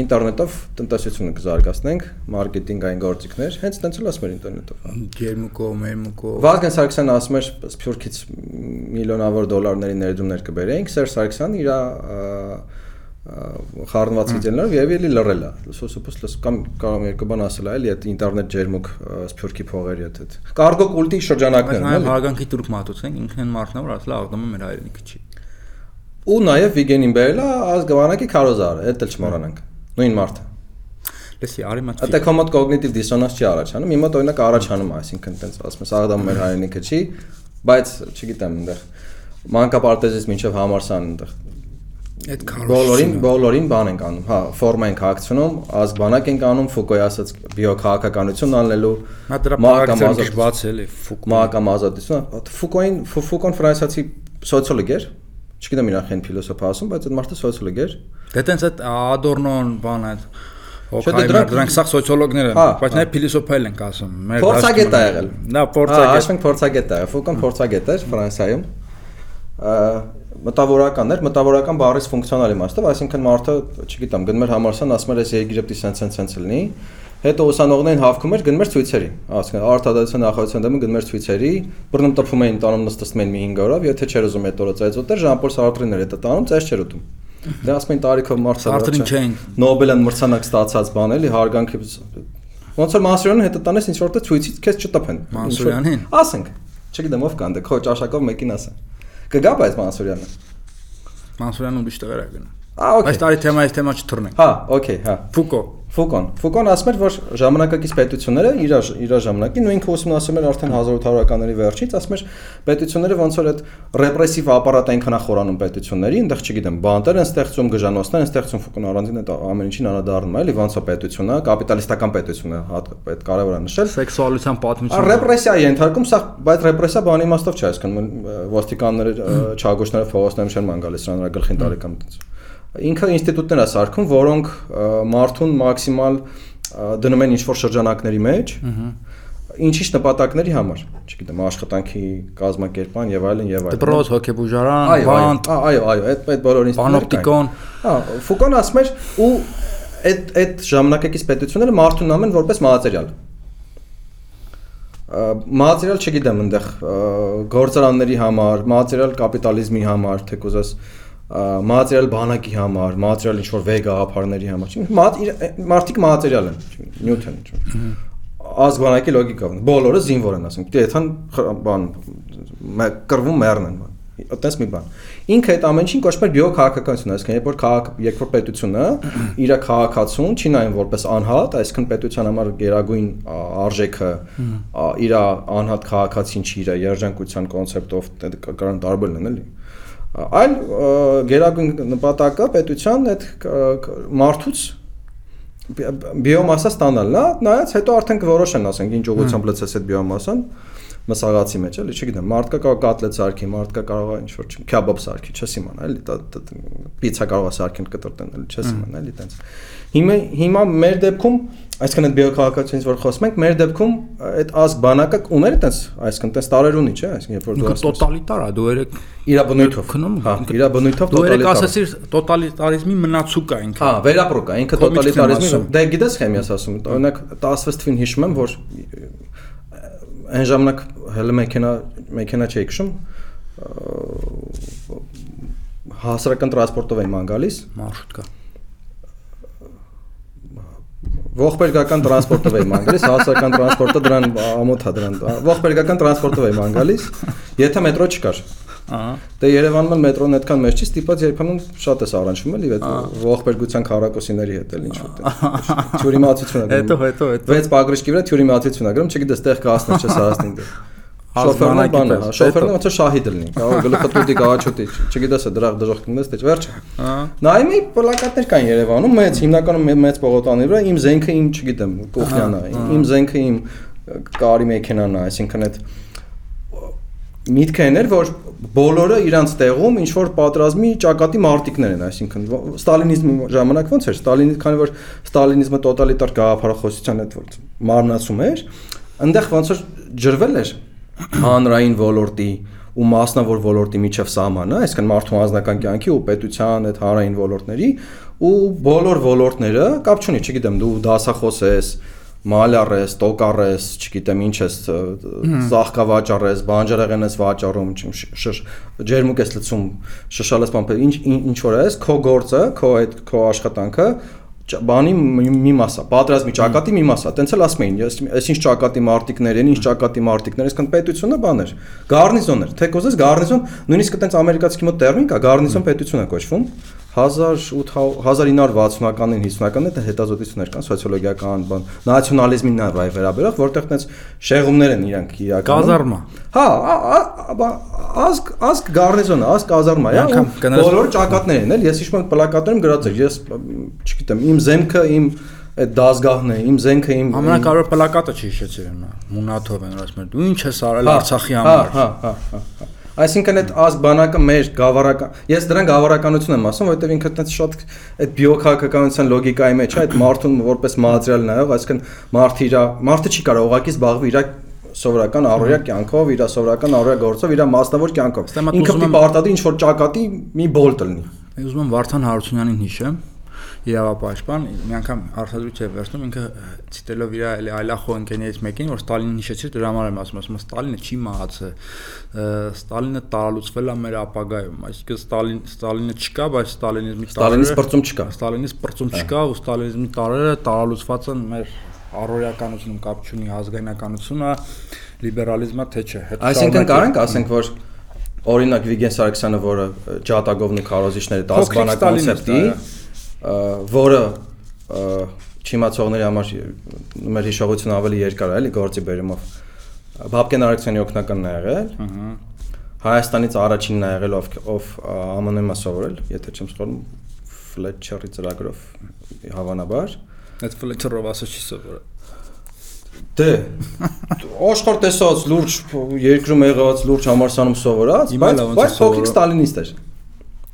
ինտերնետով տնտեսությունը կզարգացնենք, մարքեթինգային գործիքներ, հենց տենց էլ ասում էր ինտերնետով։ Ջերմուկով, մերմուկով։ Վազգեն Սարգսյանը ասում էր Սփյուռքից միլիոնավոր դոլարների ներդրումներ կբերեինք, Սերժ Սարգսյանը իր խառնված իդեալներով եւ էլի լռել է։ Սոսոպոս լս կամ կարող երկու բան ասել այլ այդ ինտերնետ ջերմուկ ա, Սփյուռքի փողերի հետ այդ։ Կարգո կուլտի շրջանակներն էլի։ հարգանքի դուրք մատուցենք, ինքն են մարդն է, որ ասել է աղդամը մեր հայրենիքը չի։ Ու նաեւ Վիգենին բերել է ազգավանակի քարոզարը, դա էլ չմոռանանք։ Նույն մարդը։ Լսի, արի մատ։ Ատե կոմոդ կոգնիտիվ դիսոնանս չի առաջանում, իմ մոտ օրինակ առաջանում է, այսինքն տենց ասում ես աղդամը մեր հայրենիքը չի, բայց չգիտեմ այնտեղ մանկապարտեզից մինչև համարսան այնտեղ Այդ բոլորին բոլորին բան ենք անում, հա, ֆորմա ենք հագցնում, ազգբանակ ենք անում, Ֆուկոյի ասած բիոքաղաքականություն անելու, Նա դրա մահակամ բաղակցել ազատ- բաց էլի ֆուկ։ մահակամ ազատություն, Ֆուկոին Ֆուկոն ֆրանսիացի սոցիոլոգ էր, չգիտեմ իրան խեն ֆիլոսոփ ասում, բայց այդ մարդը սոցիոլոգ էր։ Դե տենց այդ Ադորնոն բան այդ դե Օքայմեր դրանք- սա սոցիոլոգներ են, Հա, բայց հա։ նաև փիլիսոփայել ենք ասում։ Մեր Փորձագետ է եղել։ Նա Հա, փորձագետ։ Աշխենք փորձագետ է, Ֆուկոն փորձագետ էր Ֆրանսիայում։ մտավորական էր, մտավորական բառից ֆունկցիոնալ իմաստով, այսինքն մարդը, չգիտեմ, գնում էր համարսան, ասում էր, այս երկիրը պիտի սենց սենց լինի։ Հետո ուսանողներին հավքում էր, գնում էր ցույցերի։ Ասում արտադրության նախարարության դեմ գնում էր ցույցերի, բռնում տփում էին տանում նստում էին մի 5 օրով, եթե չէր ուզում այդ օրը ծայծոտեր, Ժան-Պոլ Սարտրին էր դա տանում, ծայծ չէր ուտում։ Դե ասում էին տարիքով մարդ Սարտրին չէին։ Նոբելյան մրցանակ ստացած բան էլի հարգանքի ոնց որ Մանսուրյանը հետը տանես ինչ որտեղ ցույցից քեզ չտփեն։ Մանսուրյանին? Ասենք։ Չգիտեմ ով կան, դե քո ճաշակով մեկին ասա։ Կգա բայց Մանսուրյանը։ Մանսուրյանը ուրիշ տեղեր է գնում։ Ա, օքեյ։ Այս տարի թեմայից թեմա չթռնենք։ Հա, օքեյ, հա։ Ֆուկո։ Ֆուկոն։ Ֆուկոն ասում էր, որ ժամանակակից պետությունները իր իր ժամանակին ու ինքը ուսումնասիրում էր արդեն 1800-ականների վերջից, ասում էր պետությունները ոնց որ այդ ռեպրեսիվ ապարատը այնքան է խորանում պետությունների, այնտեղ չգիտեմ, բանտեր են ստեղծում, գժանոցներ են ստեղծում, Ֆուկոն առանձին այդ ամեն ինչին անդրադառնում է, էլի ոնց է պետությունը, կապիտալիստական պետությունը, այդ կարևոր է նշել։ Սեքսուալության պատմություն։ Ռեպրեսիա է ենթարկում, սա բայց ռեպրեսիա բանի իմաստով չէ, այսինքն ոստիկանները, չագոշները փողոցներում չեն ման գալիս, նրանց գլխին կամ այդպես ինքը ինստիտուտներ է սարքում, որոնք մարդուն մաքսիմալ դնում են ինչ-որ շրջանակների մեջ։ Ինչի՞ նպատակների համար, չգիտեմ, աշխատանքի կազմակերպան եւ այլն եւ այլն։ Դպրոց, հոգեբուժարան, բանտ։ Այո, այո, այդ այդ բոլոր ինստիտուտները։ Հա, Ֆուկոն ասում էր ու այդ այդ ժամանակակից պետությունները մարդուն անում են որպես մատերիալ մատերիալ չգիտեմ այնտեղ գործարանների համար, մատերիալ կապիտալիզմի համար, թե կուզես մատերիալ բանակի համար, մատերիալ ինչ որ վեգ գաղափարների համար։ Մարդիկ մատերիալ են, նյութ են։ Ազգանակի լոգիկա ունի։ Բոլորը զինվոր են ասում։ Դե այդքան բան կռվում մեռն են բան այտենց մի բան։ Ինքը այդ ամեն ինչին կոչվում է բիոքաղաքականություն, այսինքն երբ որ քաղաք, երբ որ պետությունը իր քաղաքացուն չի նայում որպես անհատ, այսինքն պետության համար գերագույն արժեքը իր անհատ քաղաքացին չի իր երջանկության կոնցեպտով կարող տարբեր լինել, էլի այլ գերագույն նպատակը պետության այդ մարդուց բիոմասա ստանալն է, նայած հետո արդեն կորոշեն, ասենք, ինչ ուղղությամբ լցես այդ բիոմասան մսաղացի մեջ, էլի, չգիտեմ, մարդկա կարող կատլետ սարքի, մարդկա կարող է ինչ որ քյաբաբ սարքի, չես իմանա, էլի, պիցա կարող է սարքին կտրտեն, էլի, չես իմանա, էլի, տենց։ Հիմա հիմա մեր դեպքում այսինքն այդ բիոքաղաքացիից որ խոսում ենք, մեր դեպքում այդ ազգ բանակը ուներ այտենց, այսինքն այտենց տարեր ունի, չէ, այսինքն երբ որ դու ասում տոտալիտար է, դու երեք իր բնույթով քնում, հա, իր բնույթով դու երեք ասացիր տոտալիտարիզմի մնացուկ է ինքը։ Հա, վերապրոկ է, ինքը տոտալիտարիզմի, դե գիտես խեմ ես ասում, օրինակ 16 թվին հիշում եմ, որ այն ժամանակ հələ մեքենա մեքենա չէի քշում հասարակական տրանսպորտով էին ման գալիս մարշրուտկա ողբերգական տրանսպորտով էի ման գալիս, հասարակական տրանսպորտը դրան ամոթ է դրան։ Ողբերգական տրանսպորտով էի ման գալիս, եթե մետրո չկար։ Ահա։ Դե Երևանում էլ մետրոն այդքան մեծ չի, ստիպած երբեմն շատ էս առանջվում էլի այդ ողբերգության քարակոսիների հետ էլ ինչ որ։ Թյուրիմացություն է։ Հետո, հետո, հետո։ 6 բագրիշկի վրա թյուրիմացություն է գրում, չգիտես, տեղ կհասնես, չես հասնի դե։ Շոֆերն է, շոֆերն ոնց է շահիդ լինի, կարող գլուխը տուտի գաչուտի, չգիտես է դրախ դժոխքնես, դե վերջ։ Նայում էի պլակատներ կան Երևանում, մեծ հիմնականում մեծ պողոտաների վրա, իմ զենքը իմ, չգիտեմ, կողքյանն է, իմ զենքը իմ կարի մեքենան է, այսինքն այդ միտքը էր, որ բոլորը իրանց տեղում ինչ որ պատրազմի ճակատի մարտիկներ են, այսինքն ստալինիզմի ժամանակ ոնց էր, Ստալինի, քանի որ ստալինիզմը տոտալիտար գաղափարախոսության հետ որ մարմնացում էր, այնտեղ ոնց որ ջրվել էր հանրային ոլորտի ու մասնավոր ոլորտի միջև սահմանը, այսինքն մարդու անձնական կյանքի ու պետության այդ հանրային ոլորտների ու բոլոր ոլորտները կապ չունի, չգիտեմ, դու դասախոս ես, մալյար ես, տոկար ես, չգիտեմ ինչ ես, ծաղկավաճառ ես, բանջարեղեն ես վաճառում, շշ ջերմուկ ես լցում, շշալ ես բան, ինչ ինչ որ ես, քո գործը, քո այդ քո աշխատանքը բանի մի մասա, պատրաստի ճակատի մի մասա, տենց էլ ասում էին, այսինչ ճակատի մարտիկներ են, ինչ ճակատի մարտիկներ, այսքան պետությունը բաներ, գառնիզոններ, թե կոզես գառնիզոն, նույնիսկ տենց ամերիկացի մոտ տերմին կա, գառնիզոն պետություն է կոչվում, 1960-ականներին 50-ականներին հետազոտություններ կան սոցիոլոգիական բան նացիոնալիզմին նա վերաբերող որտեղ տենց շեղումներ են իրանք իրականում կազարմա հա ազգ ազգ գառնիզոնը ազգ կազարմա է բոլոր ճակատներ են էլ ես հիշում եմ պլակատներում գրած էր ես չգիտեմ իմ զեմքը իմ այդ դասգահն է, իմ զենքը իմ ամենակարևոր պլակատը չհիշեցի նա։ Մունաթով են ասում, դու ինչ ես արել Արցախի համար։ Հա, հա, հա, հա։ Այսինքն այդ ազգ բանակը մեր գավառական ես դրան գավառականություն եմ ասում, որովհետև ինքը այդպես շատ այդ բիոքաղաքականության լոգիկայի մեջ է, այդ մարդուն որպես մատերիալ նայող, այսինքն մարդը իր մարդը չի կարող ուղակի զբաղվի իր սովորական առօրյա կյանքով, իր սովորական առօրյա գործով, իր մասնավոր կյանքով։ Ինքը պիտի պարտադիր ինչ որ ճակատի մի բոլտ լինի։ Ուզում եմ Վարդան Հարությունյանին հիշեմ, իրավապաշտպան մի անգամ արտադրույց է վերցնում ինքը ցիտելով իր այլ այլախոհ ընկերներից մեկին որ Ստալինին հիշեցի դրա համար եմ ասում ասում Ստալինը չի մահացել Ստալինը տարալուծվել է մեր ապագայում այսինքն Ստալին Ստալինը չկա բայց ստալինիզմի տարերը Ստալինից բրծում չկա Ստալինից բրծում չկա ու ստալինիզմի տարերը տարալուծված են մեր առօրյականությունում կապ չունի ազգայնականությունը լիբերալիզմը թե չէ այսինքն կարանք ասենք որ օրինակ Վիգեն Սարգսյանը, որը ջատագովնի քարոզիչների 10 բանակ կոնցեպտի, որը չիմացողների համար մեր հիշողությունը ավելի երկար է, էլի գործի բերումով։ Բաբկեն Արաքսյանի օգնականն է եղել։ Ահա Հայաստանից առաջինն է եղել ով ով ԱՄՆ-ում է սովորել, եթե չեմ սխալվում, Fletcher-ի ծրագրով հավանաբար։ Այդ Fletcher-ով ասա չի սովորել։ Դե [laughs] աշխարհ տեսած լուրջ երկրում եղած լուրջ համարսանում սովորած, բայց բայց փոքրիկ ստալինիստ էր։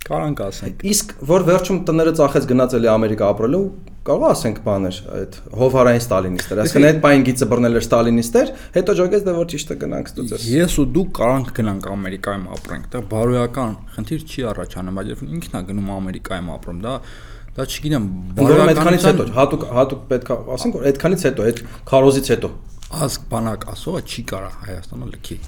Կարանք ասենք։ Իսկ որ վերջում տները ծախեց գնաց էլի Ամերիկա ապրելու, կարող ասենք բաներ, այդ հովհարային ստալինիստեր։ Այսինքն այդ պայն գիծը բռնել էր ստալինիստեր, հետո ջոգեց դե որ ճիշտը գնանք ստուծես։ Ես ու դու կարանք գնանք Ամերիկայում ապրենք, դա բարոյական խնդիր չի առաջանում, բայց երբ ինքն է գնում Ամերիկայում ապրում, դա դա չգիտեմ, բարոյական այդքանից հետո հատուկ հատուկ պետք է ասենք որ այդքանից հետո, այդ քարոզից հետո ազգ բանակ ասողը չի կարա Հայաստանը լքի։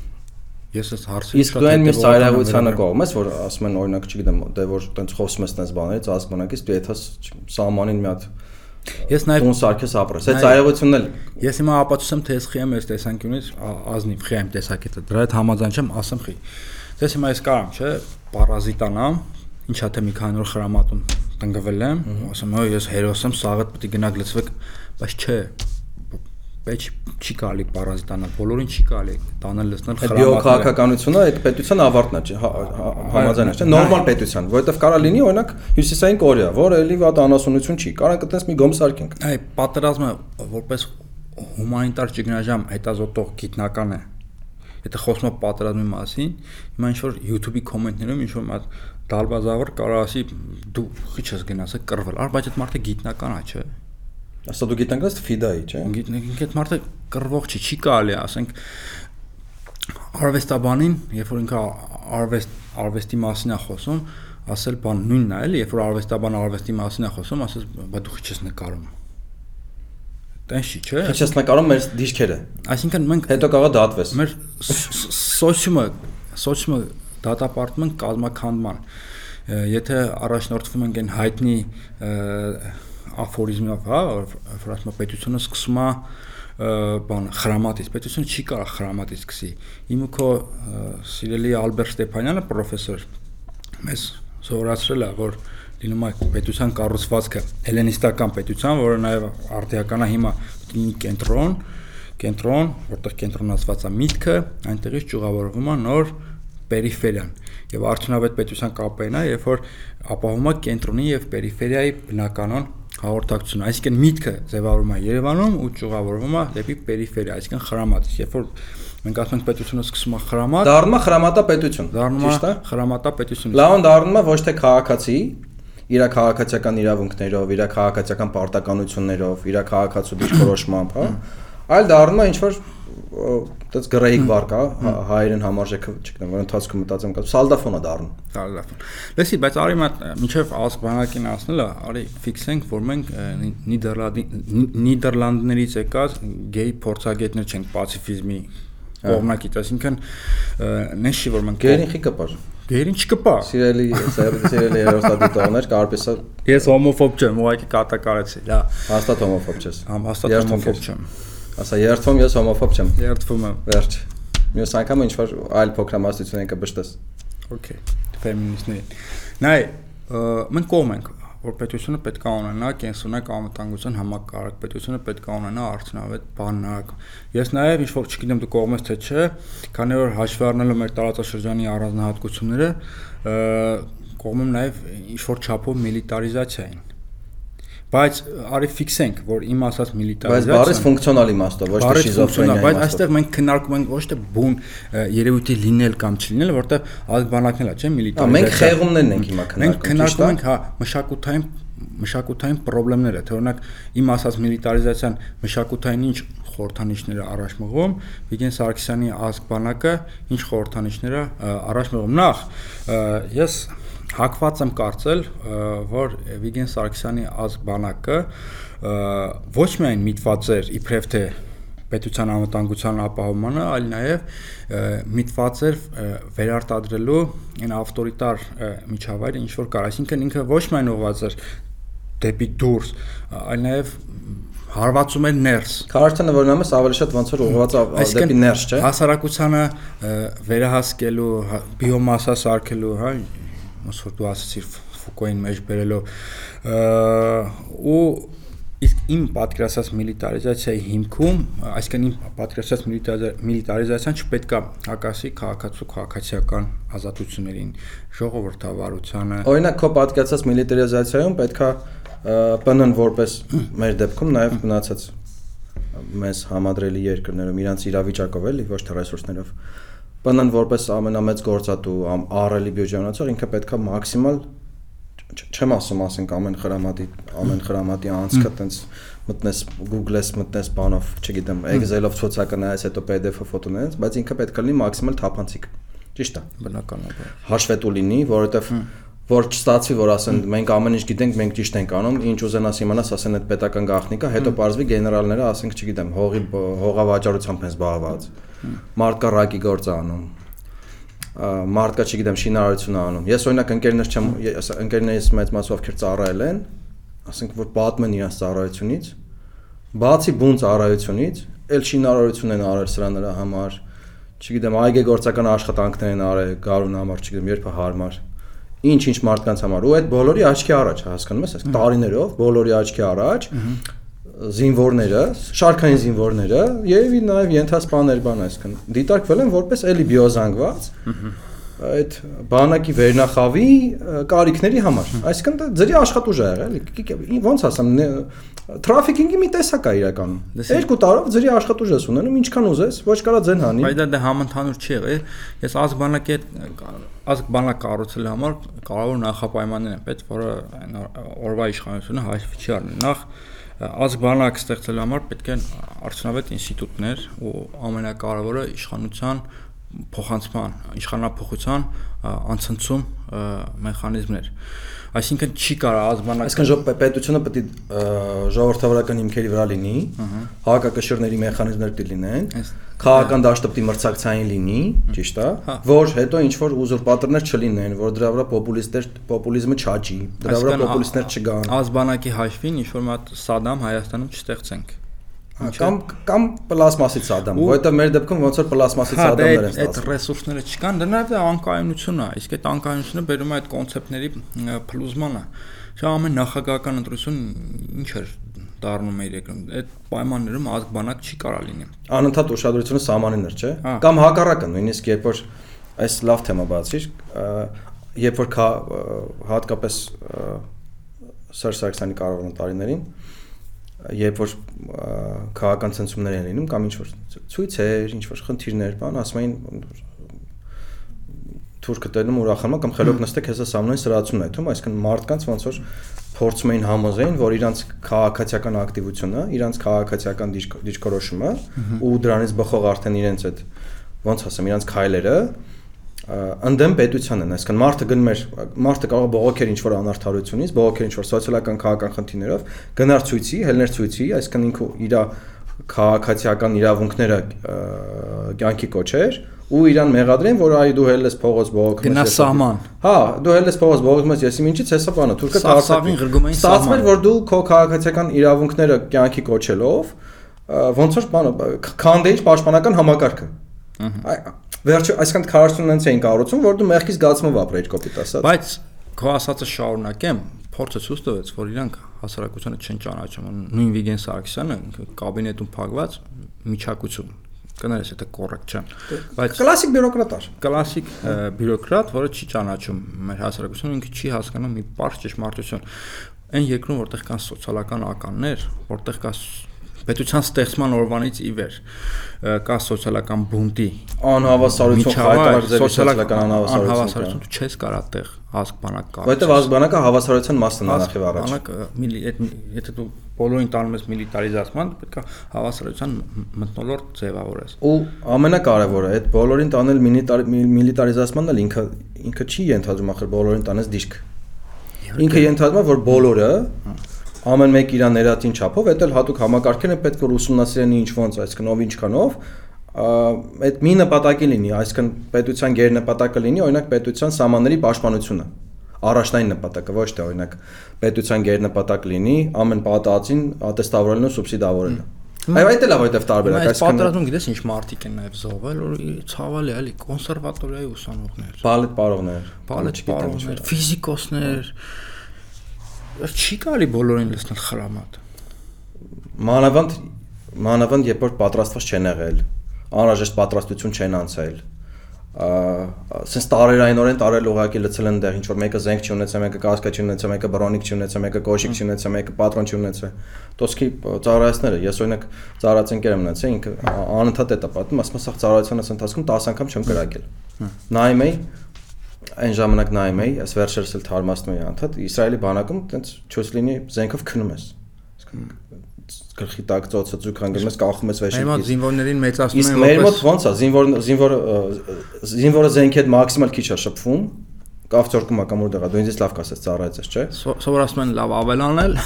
Ես այս հարցը Իսկ դու այն մյուս ծայրահեղությանը կողմ ես, որ ասում են օրինակ, չգիտեմ, դե որ տենց խոսում ես տենց բաներից, ազգ բանակից, դու եթե սահմանին մի հատ Ես նաև տուն սարքես ապրես։ Այդ ծայրահեղությունն էլ Ես հիմա ապացուցեմ թե ես խի եմ այս տեսանկյունից ազնիվ խի եմ տեսակետը։ Դրա հետ համաձայն չեմ, ասեմ խի։ Դες հիմա ես կարամ, չէ, պարազիտանամ, ինչա թե մի քանի օր խրամատում տնկվել եմ, ասում եմ, ես հերոս եմ, սաղդ պետք է գնաք լցվեք, բայց չէ, բայց չի կարելի պարազիտանալ, բոլորին չի կարելի տանել լցնել խրամատները։ Բիոքաղաքականությունը այդ պետության ավարտն է, չէ, հա, հա, համաձայն է, չէ, նորմալ պետության, որովհետև կարա լինի օրինակ Հյուսիսային Կորեա, որը էլի վատ անասունություն չի, կարա կտես մի գոմ սարքենք։ Այ պատերազմը որպես հումանիտար ճգնաժամ հետազոտող գիտնական է եթե խոսում եմ պատերազմի մասին, հիմա ինչ որ YouTube-ի կոմենտներում ինչ որ դալբազավր կարող ասի դու քիչ ես գնացել կռվել, արդ բայց այդ մարդը գիտնական է, չէ՞ Ասա դու գիտենքս ֆիդայի, չէ՞։ Գիտենք այդ մարդը կռվող չի, չի կարելի, ասենք արվեստաբանին, երբ որ ինքը արվեստ արվեստի մասին է խոսում, ասել բան նույնն է, էլի, երբ որ արվեստաբանը արվեստի մասին է խոսում, ասես, բա դու քիչ ես նկարում։ Տենց չի, չէ՞։ Քիչ ես նկարում մեր դիշքերը։ Այսինքն մենք հետո կարող դատվես։ Մեր սոցիումը, սոցիումը դատապարտում են կազմակերպման։ Եթե առաջնորդվում ենք այն հայտնի աֆորիզմով, հա, որ ասում է պետությունը սկսում է բան խրամատից, պետությունը չի կարող խրամատից սկսի։ Իմ ու քո սիրելի Ալբերտ Ստեփանյանը պրոֆեսոր մեզ սովորացրել է, որ լինում է պետության կառուցվածքը հելենիստական պետության, որը նաև արդիական է հիմա լինի կենտրոն, կենտրոն, որտեղ կենտրոնացված է միտքը, այնտեղից ճյուղավորվում է նոր պերիֆերիան եւ արդյունավետ պետության կապերն է, երբ որ ապահովում է կենտրոնի եւ պերիֆերիայի բնականon հաղորդակցություն, այսինքն միտքը ձևավորվում է Երևանում ու ճյուղավորվում է դեպի պերիֆերիա, այսինքն խրամատ։ Երբ որ մենք ասում ենք պետությունը սկսում է խրամատ, դառնում է խրամատա պետություն։ Ճիշտ է։ Խրամատա պետություն։ Լավն դառնում է ոչ թե քաղաքացի, իր քաղաքացիական իրավունքներով, իր քաղաքացիական պարտականություններով, իր քաղաքացու դիրքորոշմամբ, [coughs] հա, այլ դառնում է ինչ որ այդպես գրեիկ վար կա հայերեն համարժեքը, չգիտեմ, որ ընթացքում մտածեմ կա սալդաֆոնա դառնում։ Սալդաֆոն։ Լսի, բայց արի մատ միջև ասբանակին ասնելը, արի ֆիքսենք, որ մենք Նիդերլանդի Նիդերլանդներից եկած գեյ փորձագետներ չենք պացիֆիզմի կողմնակից, այսինքն նշի որ մենք Գերին խի կպար։ Գերին չկպա։ Սիրելի, սիրելի հերոստատիտողներ, կարպեսա Ես հոմոֆոբ չեմ, ուղղակի կատակարեցի, լա։ Հաստատ հոմոֆոբ չես։ Համ հաստատ հոմոֆոբ չեմ։ Ասա երթվում ես հոմոֆոբ չեմ։ Երթվում եմ։ Վերջ։ Մյուս անգամ ինչ որ այլ փոքրամասնություն ենք կբշտես։ Okay, ֆեմինիստներ։ Նայ, մենք կողմ ենք, որ պետությունը պետք է ունենա կենսունակ անվտանգության համակարգ, պետությունը պետք է ունենա արդյունավետ բանակ։ Ես նաև ինչ որ չգիտեմ դու կողմ ես թե չէ, քանի որ հաշվի առնելով մեր տարածաշրջանի առանձնահատկությունները, կողմ եմ նաև ինչ որ չափով միլիտարիզացիային Բայց արի ֆիքսենք, որ իմ ասած միլիտարիզացիան Բայց բառից ֆունկցիոնալ իմաստով, ոչ թե շիզոֆրենիա։ Բայց այստեղ մենք քննարկում ենք ոչ թե բուն երևույթի լինել կամ չլինել, որտեղ ազգբանակն է, չէ՞, միլիտարիզացիա։ Մենք խեղումներն ենք հիմա քննարկում։ Մենք քննարկում ենք, հա, մշակութային մշակութային խնդիրները, թե օրինակ իմ ասած միլիտարիզացիան մշակութային ինչ խորհրդանիշները առաջ մղում, Վիգեն Սարգսյանի ազգբանակը ինչ խորհրդանիշները առաջ մղում։ Նախ ես հակված եմ կարծել, որ Վիգեն Սարգսյանի ազգբանակը ոչ միայն միտված էր իբրև թե պետության անվտանգության ապահովմանը, այլ նաև միտված էր վերարտադրելու այն ավտորիտար միջավայրը, ինչ որ կար, այսինքն ինքը ոչ միայն ուղղված էր դեպի դուրս, այլ նաև հարվածում էր ներս։ Քարակտերն որ նամս ավելի շատ ոնց որ ուղղված դեպի ներս, չէ։ Հասարակությանը վերահասկելու, հա, բիոմասա սարքելու, հա, ոնց որ դու ասացիր Ֆուկոին մեջ բերելով ու իսկ իմ պատկերացած միլիտարիզացիայի հիմքում, այսինքն իմ պատկերացած միլիտարիզացիան չպետքա հակասի քաղաքացու քաղաքացիական ազատություններին, ժողովրդավարությանը։ Օրինակ, քո պատկերացած միլիտարիզացիայում պետքա ՊՆ-ն որպես մեր դեպքում նաև մնացած մեզ համադրելի երկրներում իրանց իրավիճակով էլի ոչ թե ռեսուրսներով ՊՆ-ն որպես ամենամեծ գործատու ԱՌԼ-ի բյուջեանացող ինքը պետքա մաքսիմալ չեմ ասում ասենք ամեն խրամատի ամեն խրամատի անցքը տենց մտնես Google-ես մտնես բանով, չգիտեմ, Excel-ով ցուցականայես, հետո PDF-ը ֆոտոներես, բայց ինքը պետք է լինի մաքսիմալ թափանցիկ։ Ճիշտ է։ Բնականաբար։ Հաշվետու լինի, որովհետև որ չստացվի, որ ասեն մենք ամեն ինչ գիտենք, մենք ճիշտ ենք անում, ինչ ուզենաս իմանաս, ասեն այդ պետական գաղտնիքա, հետո պարզվի գեներալները, ասենք, չգիտեմ, հողի հողավաճառությամբ են զբաղված։ Մարդկա ռակի գործ անում մարդկա, չգիտեմ, շինարարություն անում։ Ես օրինակ ընկերներ չեմ, ընկերներից մեծ մասով ովքեր ծառայել են, ասենք որ պատմեն իրենց ծառայությունից, բացի բուն ծառայությունից, ել շինարարություն են արել սրա նրա համար, չգիտեմ, այգեգործական աշխատանքներ են արել գարուն համար, չգիտեմ, երբ հարմար ինչ-ինչ մարդկանց համար ու այդ բոլորի աչքի առաջ հասկանում ես, այս տարիներով բոլորի աչքի առաջ զինվորները, շարքային զինվորները երևի նաև ենթասպաներ բան այսքան դիտարկվել են որպես էլի բիոզանգված այդ բանակի վերնախավի կարիքների համար այսինքն դա ձերի աշխատուժ է եղել էլի ոնց ասեմ Թրաֆիկինգի մի տեսակ է իրականում։ Երկու տարով ձերի աշխատուժ ես ունենում, ինչքան ուզես, ոչ կարա ձեն հանի։ Բայց դա դե համընդհանուր չի եղել։ Ես ազգ բանակի հետ ազգ բանակ կառուցելու համար կարևոր նախապայմաններ են պետք, որը օրվա իշխանությունը հաշվի չի առնում։ Նախ ազգ բանակ ստեղծելու համար պետք են արդյունավետ ինստիտուտներ ու ամենակարևորը իշխանության փոխանցման, իշխանապողության անցնցում մեխանիզմներ։ Այսինքն չի կարա ազգանակ Այսինքն պետությունը պետք է ժողովրդավարական հիմքերի վրա լինի, հակակշիռների մեխանիզմներ պետք լինեն, քաղաքական դաշտը պետք է մրցակցային լինի, ճիշտ է, հա։ որ հետո ինչ որ ուզուրպատորներ չլինեն, որ դրա վրա պոպուլիստներ պոպուլիզմը չաճի, դրա վրա պոպուլիստներ չգան։ Ազգանակի հաշվին ինչ որ մատ Սադամ Հայաստանում չստեղծենք կամ կամ պլաստմասից Ադամ, որովհետեւ մեր դեպքում ոնց որ պլաստմասից հա, Ադամներ են ստացվում։ Այդ ռեսուրսները չկան, դա նաև անկայունություն է, իսկ այդ անկայունությունը բերում է այդ կոնցեպտների փլուզմանը։ Չէ՞ ամեն նախագահական ընտրություն ինչ էր դառնում է երկրում։ Այդ պայմաններում ազգ բանակ չի կարա լինի։ Անընդհատ ուշադրությունը սահմանին էր, չէ՞։ հա։ Կամ հակառակը, նույնիսկ երբ որ այս լավ թեմա բացիր, երբ որ հատկապես Սերժ Սարգսյանի կառավարման տարիներին երբ որ քաղաքական ցնցումներ են լինում կամ ինչ որ ցույցեր, ինչ որ խնդիրներ, բան, ասում էին թուրքը տենում ուրախանում կամ խելոք նստեք հեսա սամնոյին սրացումն է թվում, այսինքն մարդկանց ոնց որ փորձում էին համոզեին, որ իրանց քաղաքացիական ակտիվությունը, իրանց քաղաքացիական դիրքորոշումը ու դրանից բխող արդեն իրենց այդ ոնց ասեմ, իրանց քայլերը ընդդեմ պետության են, այսինքն մարդը գնում էր, մարդը կարող է բողոքեր ինչ որ անարթարությունից, բողոքեր ինչ որ սոցիալական քաղաքական խնդիրներով, գնար ցույցի, հելներ ցույցի, այսինքն ինքը իր քաղաքացիական իրավունքները կյանքի կոչեր ու իրան մեղադրեն, որ այ դու հել ես փողոց բողոքում ես։ Գնա սահման։ Հա, դու հել ես փողոց բողոքում ես, ես ինչից հեսա բանը, թուրքը քաղաքացին ղրգում էին սահման։ Ստացվում էր, որ դու քո քաղաքացիական իրավունքները կյանքի կոչելով ոնց որ բանը քանդեիր պաշտպանական համակարգը։ Ահա վերջը այսքան քարոզություն այնց էին կառուցում, որ դու մեղքի զգացումով ապրեիր կոպիտ ասած։ Բայց քո ասածը շարունակեմ, փորձը ցույց տվեց, որ իրանք հասարակությունը չեն ճանաչում։ Նույն Վիգեն Սարգսյանը կաբինետում փակված միջակություն կներես եթե կոռեկտ չէ բայց կլասիկ բյուրոկրատ էր կլասիկ բյուրոկրատ որը չի ճանաչում մեր հասարակությունը ինքը չի հասկանում մի բարձ ճշմարտություն այն երկրում որտեղ կան սոցիալական ականներ որտեղ կա պետության ստեղծման օրվանից ի վեր կա սոցիալական բունտի անհավասարություն հայտարարել սոցիալական անհավասարություն դու չես կարա տեղ ազգբանակ կա որովհետև ազգբանակը հավասարության մասն է նախև առաջ բանակ եթե դու բոլորին տանում ես միլիտարիզացման պետք է հավասարության մտնոլորտ ձևավորես ու ամենակարևորը այդ բոլորին տանել միլիտարիզացմանն էլ ինքը ինքը չի ենթադրում ախր բոլորին տանես դիշկ ինքը ենթադրում է որ բոլորը ամեն մեկ իր ներածին չափով, դա էլ հատուկ համակարգեր են պետք որ ուսումնասիրեն ինչ ոնց, այսինքն ով ինչքանով, այդ մի նպատակի լինի, այսինքն պետության գեր նպատակը լինի, օրինակ պետության սահմանների պաշտպանությունը։ առաջնային նպատակը, ոչ թե օրինակ պետության գերնպատակ լինի ամեն պատածին ատեստավորելն ու սուբսիդավորելը։ Այո, այդ էլ է որովհետև տարբերակ, այսինքն պատրաստում գիտես ինչ մարտիկ են նաև զոհվել, որ ցավալի էլի կոնսերվատորիայի ուսանողներ, բալետ պարողներ, բալետ պարողներ, ֆիզիկոսներ։ Չի կարի բոլորին լցնել խրամատ։ Մանավանդ մանավանդ երբ որ պատրաստված չեն եղել, անհրաժեշտ պատրաստություն չեն անցել ասես տարերայինորեն տարել ուղակի լցել են դեր ինչ որ մեկը զենք չի ունեցել, մեկը կասկա չի ունեցել, մեկը բրոնիկ չի ունեցել, մեկը կոշիկ չի ունեցել, մեկը պատրոն չի ունեցել։ Տոսկի ծառայացները, ես օրինակ ծառայացնկեր եմ ունեցել, ինքը անընդհատ է տպատում, ասում եմ, սա ծառայությունս ընթացքում 10 անգամ չեմ կրակել։ Նայում էի այն ժամանակ նայում էի, այս վերջերս էլ թարմացնում էի անդադ Իսրայելի բանակում տենց չոս լինի զենքով քնում ես գլխի տակ ծոցը ձուկ հանգում ես կախում ես վեշի։ Հիմա զինվորներին մեծացնում են Իսկ մեր մոտ ո՞նց է զինվոր զինվոր զինվորը զենքի հետ մաքսիմալ քիչ է շփվում կավճորկում ա կամ որտեղ է դու ինձ լավ կասես ծառայեցես չէ Սովոր ասում են լավ ավելանել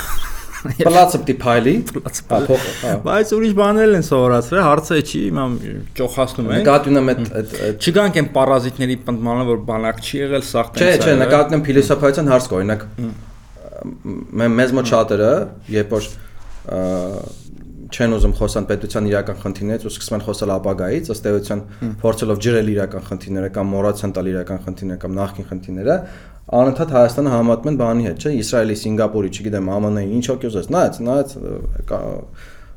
Պլացը պիտի փայլի, բայց ուրիշ բաներ են սովորացրել, հարցը չի, հիմա ճոխացնում են։ Նկատի ունեմ այդ այդ չգանք են պարազիտների պնդմանը, որ բանակ չի եղել, սաղ տենց։ Չէ, չէ, նկատի ունեմ փիլիսոփայության հարց կա, օրինակ մեզ մոտ շատերը, երբ որ չեն ուզում խոսան պետության իրական խնդիրներից ու սկսում են խոսալ ապագայից, ըստ էության փորձելով ջրել իրական խնդիրները կամ մոռացան տալ իրական խնդիրները կամ նախկին խնդիրները, անընդհատ Հայաստանը համատում են բանի հետ, չէ, Իսրայելի, Սինգապուրի, չգիտեմ, ԱՄՆ-ի, ինչ օկյուզ ես, նայած, նայած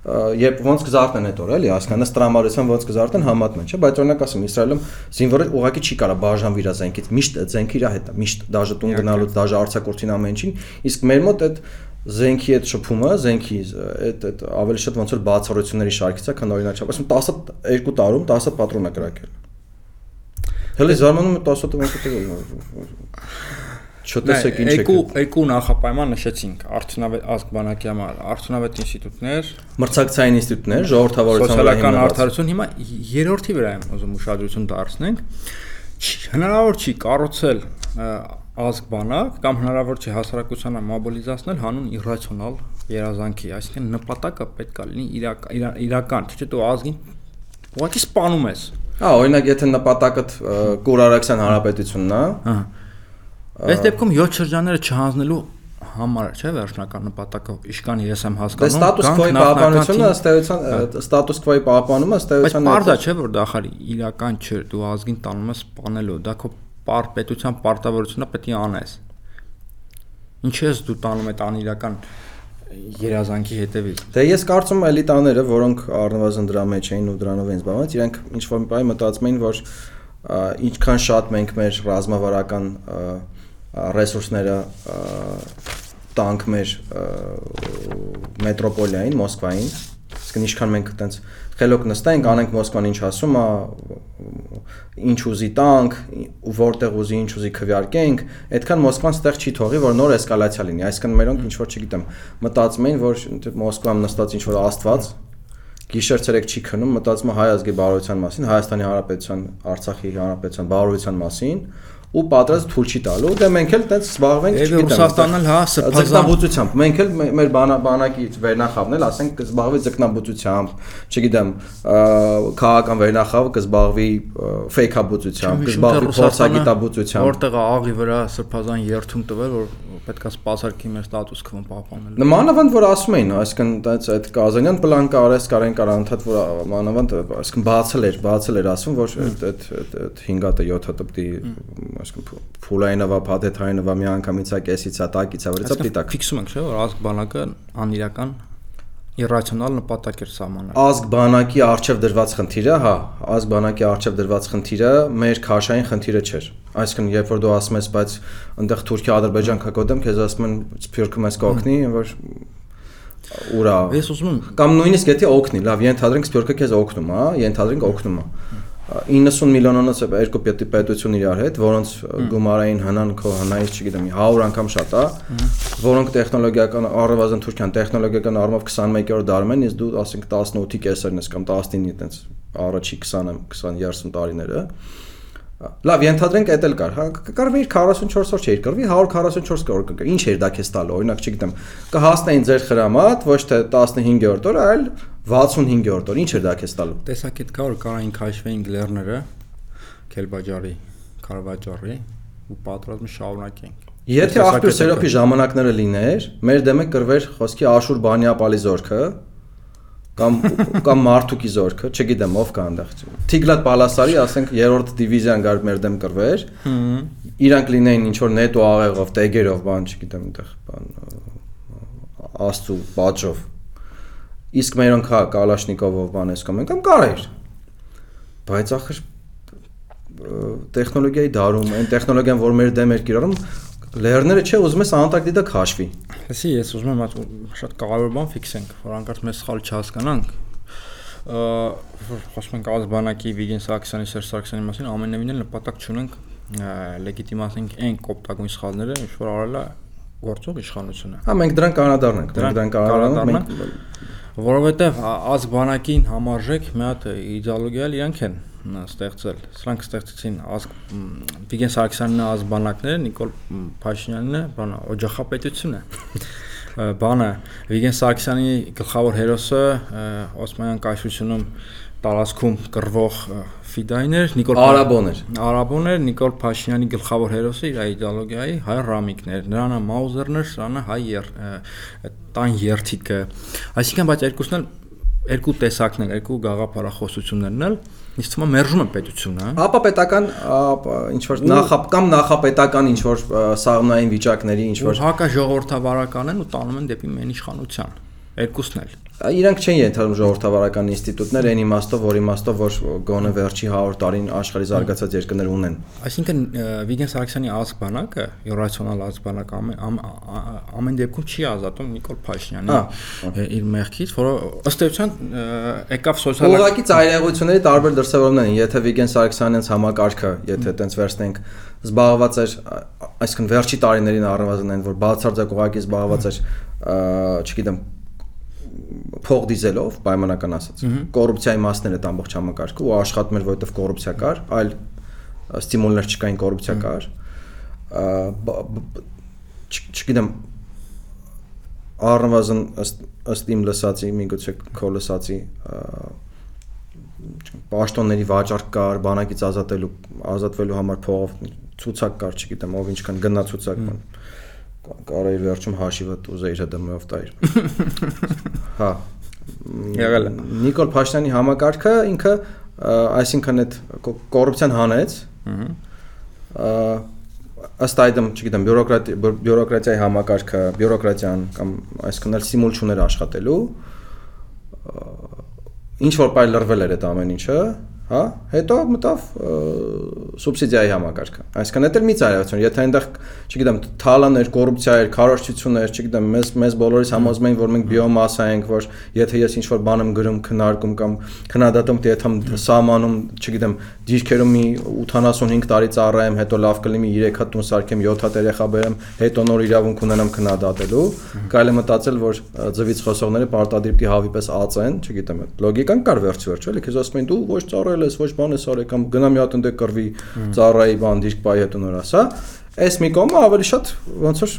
երբ ոնց կզարտեն այդ օրը, էլի, հասկանաս տրամարության ոնց կզարտեն համատում են, չէ, բայց օրինակ ասեմ, Իսրայելում զինվորը ուղակի չի կարա բաժանվի իր զենքից, միշտ զենքը իր հետ է, միշտ դաժե տուն գնալուց, դաժե արցակուրտին ամեն ինչին, իսկ մեր մոտ այդ զենքի այդ շփումը, զենքի այդ այդ ավելի շատ ոնց որ բացառությունների շարքից է, քան օրինակ, ասում 10 2 տարում 10 պատրոն է կրակել։ Հələ զարմանում եմ 10 ոնց է Չտեսեք ինչ է։ Երկու երկու նախապայման նշեցինք արդյունավետ ազգ բանակի համար, արդյունավետ ինստիտուտներ, մրցակցային ինստիտուտներ, ժողովրդավարության Սոցիալական արդարություն հիմա երրորդի վրա եմ ուզում ուշադրություն դարձնենք։ Հնարավոր չի կառուցել ազգ բանակ կամ հնարավոր չէ հասարակությանը մոբիլիզացնել հանուն իրացիոնալ երազանքի, այսինքն նպատակը պետք է լինի իրական, չէ՞ դու ազգին ուղղակի սպանում ես։ Հա, օրինակ եթե նպատակը Կուրարաքսյան հանրապետությունն է, հա։ Այս դեպքում 7 շրջանները չհանձնելու համար չէ վերջնական նպատակը իշքան ես եմ հասկանում ստատուս քվոյի պահպանությունը ըստ էության ստատուս քվոյի պահպանումը ըստ էության բայց բարձա չէ որ դա խարի իրական չէ դու ազգին տանում ես սպանելու դա քո պար պետության պարտավորությունը պետք է անես։ Ինչ ես դու տանում այդ անիրական երազանքի հետևից։ Դե ես կարծում եմ էլիտաները, որոնք առնվազն դրա մեջ էին ու դրանով են զբաղված, իրենք ինչ որ մի բան մտածում էին, որ ինչքան շատ մենք մեր ռազմավարական ռեսուրսները տանք մեր մետրոպոլիային, Մոսկվային, իսկ ինչքան մենք այտենց խելոք նստենք, անենք Մոսկվան ինչ ասում է, ինչ ուզի տանք, որտեղ ուզի ինչ ուզի քվյարկենք, այդքան Մոսկվան ստեղ չի թողի, որ նոր էսկալացիա լինի։ Այսինքն մերոնք ինչ որ չգիտեմ, մտածում էին, որ Մոսկվայում նստած ինչ որ աստված գիշեր ցերեկ չի քնում, մտածում է հայ ազգի բարոյության մասին, Հայաստանի Հանրապետության, Արցախի Հանրապետության բարոյության մասին, ու պատրաստ թույլ չի տալու։ Դե մենք էլ տենց զբաղվենք, չգիտեմ։ Ռուսաստանն էլ հա սրբազանությամբ։ Մենք էլ մեր բանակից վերնախավն էլ ասենք կզբաղվի ձկնաբուծությամբ, չգիտեմ, քաղաքական վերնախավը կզբաղվի ֆեյքաբուծությամբ, կզբաղվի փորձագիտաբուծությամբ։ Որտեղ աղի վրա սրբազան երթում տվել, որ պետքա սպասարկի մեր ստատուս քվոն պահպանել։ Մանավանդ որ ասում էին, այսինքն այդ այդ Կազանյան պլան կա, արես կարեն կար անդադ որ մանավանդ այսինքն բացել էր, բացել էր ասում, որ այդ այդ 5 հատը 7 հատը պիտի այսինքն փուլայինովա, փաթեթայինովա մի անգամից է կեսից է, տակից է, որից է պիտի տակ։ Ֆիքսում ենք, չէ՞, որ ազգ բանակը անիրական իրացիոնալ նպատակ էր սահմանել։ Ազգ բանակի արժև դրված խնդիրը, հա, ազգ բանակի արժև դրված խնդիրը մեր քաշային խնդիրը չէր։ Այսինքն, երբ որ դու ասում ես, բայց այնտեղ Թուրքիա, Ադրբեջան կկոդեմ, քեզ ասում են, սփյուրքը մեզ կօգնի, որ ուրա։ Ես ուզում եմ կամ նույնիսկ եթե օգնի, լավ, ենթադրենք սփյուրքը քեզ օգնում, հա, ենթադրենք օգնում է 90 միլիոնանոց է երկու պետի պետություն իրար հետ, որոնց գումարային հնան քո հնայից, չգիտեմ, 100 անգամ շատ է, որոնք տեխնոլոգիական առավազն Թուրքիան տեխնոլոգիական առումով 21-րդ դարում են, իսկ դու ասենք 18-ի կեսերն ես կամ 19-ի այտենց առաջի 20 20-30 տարիները, Լավ, ենթադրենք էդ էլ կար։ Հա կկարվի 44 օր չէր, կրվի 144 օր կկար։ Ինչ էր դա քեզ տալու։ Օրինակ, չգիտեմ, կհասնեին ձեր խրամատ, ոչ թե 15-րդ օր, այլ 65-րդ օր։ Ինչ էր դա քեզ տալու։ Տեսակ այդ կա որ կարային քաշվեին գլերները Քելբաջարի, Կարվաճարի ու պատրաստում շարունակենք։ Եթե աղբյուր սերոփի ժամանակները լիներ, մեր դեմը կրվեր խոսքի Աշուր Բանյապալի զորքը կամ [laughs] կամ Մարտուկի զորքը, չգիտեմ ով կա այնտեղ։ Թիգլատ Պալասարի, ասենք, երրորդ դիվիզիան գար մեր դեմ կրվեր։ Իրանք լինեին ինչ որ նետո աղեղով, տեգերով, բան, չգիտեմ, այնտեղ բան աստու պատժով։ Իսկ մերոնք հա Կալաշնիկովով բան էս կամ կամ կարեր։ Բայց ախր տեխնոլոգիայի դարում, այն տեխնոլոգիան, որ մեր դեմ էր կիրառում, Լերները չէ, ուզում ես Անտարկտիդա քաշվի։ Հեսի, ես ուզում եմ շատ կարևոր բան ֆիքսենք, որ անկարծ մեզ սխալ չհասկանանք։ Խոսում ենք Ազբանակի Վիգեն Սարգսյանի, Սերժ Սարգսյանի մասին, ամենևին էլ նպատակ չունենք լեգիտիմացնենք այն կոպտագույն սխալները, ինչ որ արել է գործող իշխանությունը։ Հա, մենք դրան կանադառնանք, մենք դրան կանադառնանք, որովհետև Ազբանակին համարժեք մի հատ իդեոլոգիա իրանք են ստեղծել։ Սրանք ստեղծեցին Վիգեն Սարգսյանն է ազբանակները, Նիկոլ Փաշինյանն է, բանը օջախապետությունը։ Բանը Վիգեն Սարգսյանի գլխավոր հերոսը Օսմանյան կայսրությունում տարածքում կռվող ֆիդայներ Նիկոլ Արաբոներ Արաբոներ Նիկոլ Փաշինյանի գլխավոր հերոսը իր իդեոլոգիայի հայ ռամիկներ նրանը Մաուզերներ սրանը հայ տան երթիկը այսինքն բայց երկուսն էլ երկու տեսակն են, երկու գաղափարախոսություններն էլ ինձ թվում է մերժում են պետությունը։ Ապա պետական ինչ որ նախապ կամ նախապետական ինչ որ սաղմնային վիճակների ինչ որ հակա ժողովրդավարական են ու տանում են դեպի մեն իշխանության։ Երկուսն էլ իրանք չեն ենթադրում ժողովրդավարական ինստիտուտներ այն իմաստով, որ իմաստով որ գոնե վերջի 100 տարին աշխարհի զարգացած երկրներ ունեն։ Այսինքն Վիգեն Սարգսյանի ազգբանակը, իրացիոնալ ազգբանակ ամեն ամեն դեպքում չի ազատում Նիկոլ Փաշինյանի իր մեղքից, որը ըստ էության եկավ սոցիալ Ուղղակի ծայրահեղությունների տարբեր դրսևորումներ են, եթե Վիգեն Սարգսյանից համակարգը, եթե տենց վերցնենք զբաղված էր, այսինքն վերջի տարիներին առնվազն այն որ բացարձակ ուղղակի զբաղված էր, չգիտեմ, փող դիզելով, պայմանական ասած։ Կոռուպցիայի մասն էր այդ ամբողջ համակարգը ու աշխատում էր, որովհետև կոռուպցիա կար, այլ ստիմուլներ չկային, կոռուպցիա կար։ Չգիտեմ առնվազն ըստ ըստ իմ լսածի, միգուցե քո լսածի պաշտոնների վաճառք կար, բանակից ազատելու ազատվելու համար փողով ցուցակ կար, չգիտեմ, ով ինչքան գնա ցուցակ բան կարա իր վերջում հաշիվը ուզեիր ՀԴՄ-ով տայր։ [laughs] Հա։ Եղել է։ Նիկոլ Փաշինյանի համակարգը ինքը այսինքն այդ կոռուպցիան հանեց։ ըստ այդմ, չգիտեմ, բյուրոկրատիա բյուրոկրատիայի համակարգը, բյուրոկրատիան կամ այսինքն էլ սիմուլ չուներ աշխատելու։ Ինչ որ բայ լրվել էր այդ ամեն ինչը, հա, հետո մտավ սուբսիդիայի համակարգը։ Այսինքն դա մի ծայրացություն, եթե այնտեղ, չգիտեմ, թալաներ, կոռուպցիա էր, քարոշչություն էր, չգիտեմ, մեզ մեզ բոլորիս համոզում էին, որ մենք բիոմասա ենք, որ եթե ես ինչ-որ բան եմ գրում, քննարկում կամ քննադատում, եթե սահմանում, չգիտեմ, դիրքերում մի 85 տարի ծառայեմ, հետո լավ կլինի 3 հատ տուն սարքեմ, 7 հատ երեխա բերեմ, հետո նոր իրավունք ունենամ քննադատելու, կարելի է մտածել, որ ձվից խոսողները պարտադիր պիտի հավի պես ած են, չգիտեմ, լոգիկան կար վերջ վերջ, էլի, քեզ ասում են դու ոչ ծառայ կորել ես, ոչ բան ես արել կամ գնա մի հատ ընդ կռվի ծառայի բան դիրք բայ հետ նոր ասա։ Այս մի կողմը ավելի շատ ոնց որ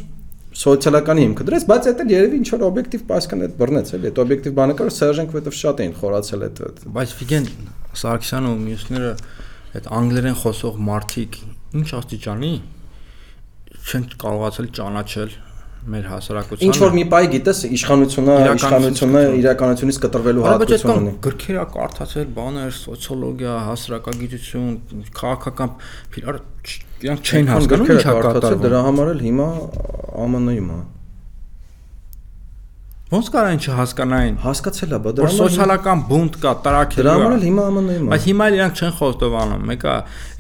սոցիալականի հիմքը դրեց, բայց դա երևի ինչ որ օբյեկտիվ պասկան այդ բռնեց էլի, այդ օբյեկտիվ բանը կար Սերժենք որովհետև շատ էին խորացել այդ Բայց Վիգեն Սարգսյանը ու մյուսները այդ անգլերեն խոսող մարդիկ ինչ աստիճանի չեն կարողացել ճանաչել մեր հասարակությանը ինչ որ մի բայ գիտես իշխանությունը իշխանությունը իրականությունից կտրվելու հատկություն ունի գրքերա կարդացել բաներ սոցիոլոգիա հասարակագիտություն քաղաքական իրար իրանք չեն հասկանում ինչ է կատարվում դրա համար էլ հիմա ԱՄՆ-ում է Ոնց կարա ինչ հասկանային։ Հասկացել է, բա դրա համար սոցիալական բունտ կա, տարակել։ Դրա համար էլ հիմա ԱՄՆ-ում է։ Բայց հիմա իրանք չեն խոստովանում։ Մեկը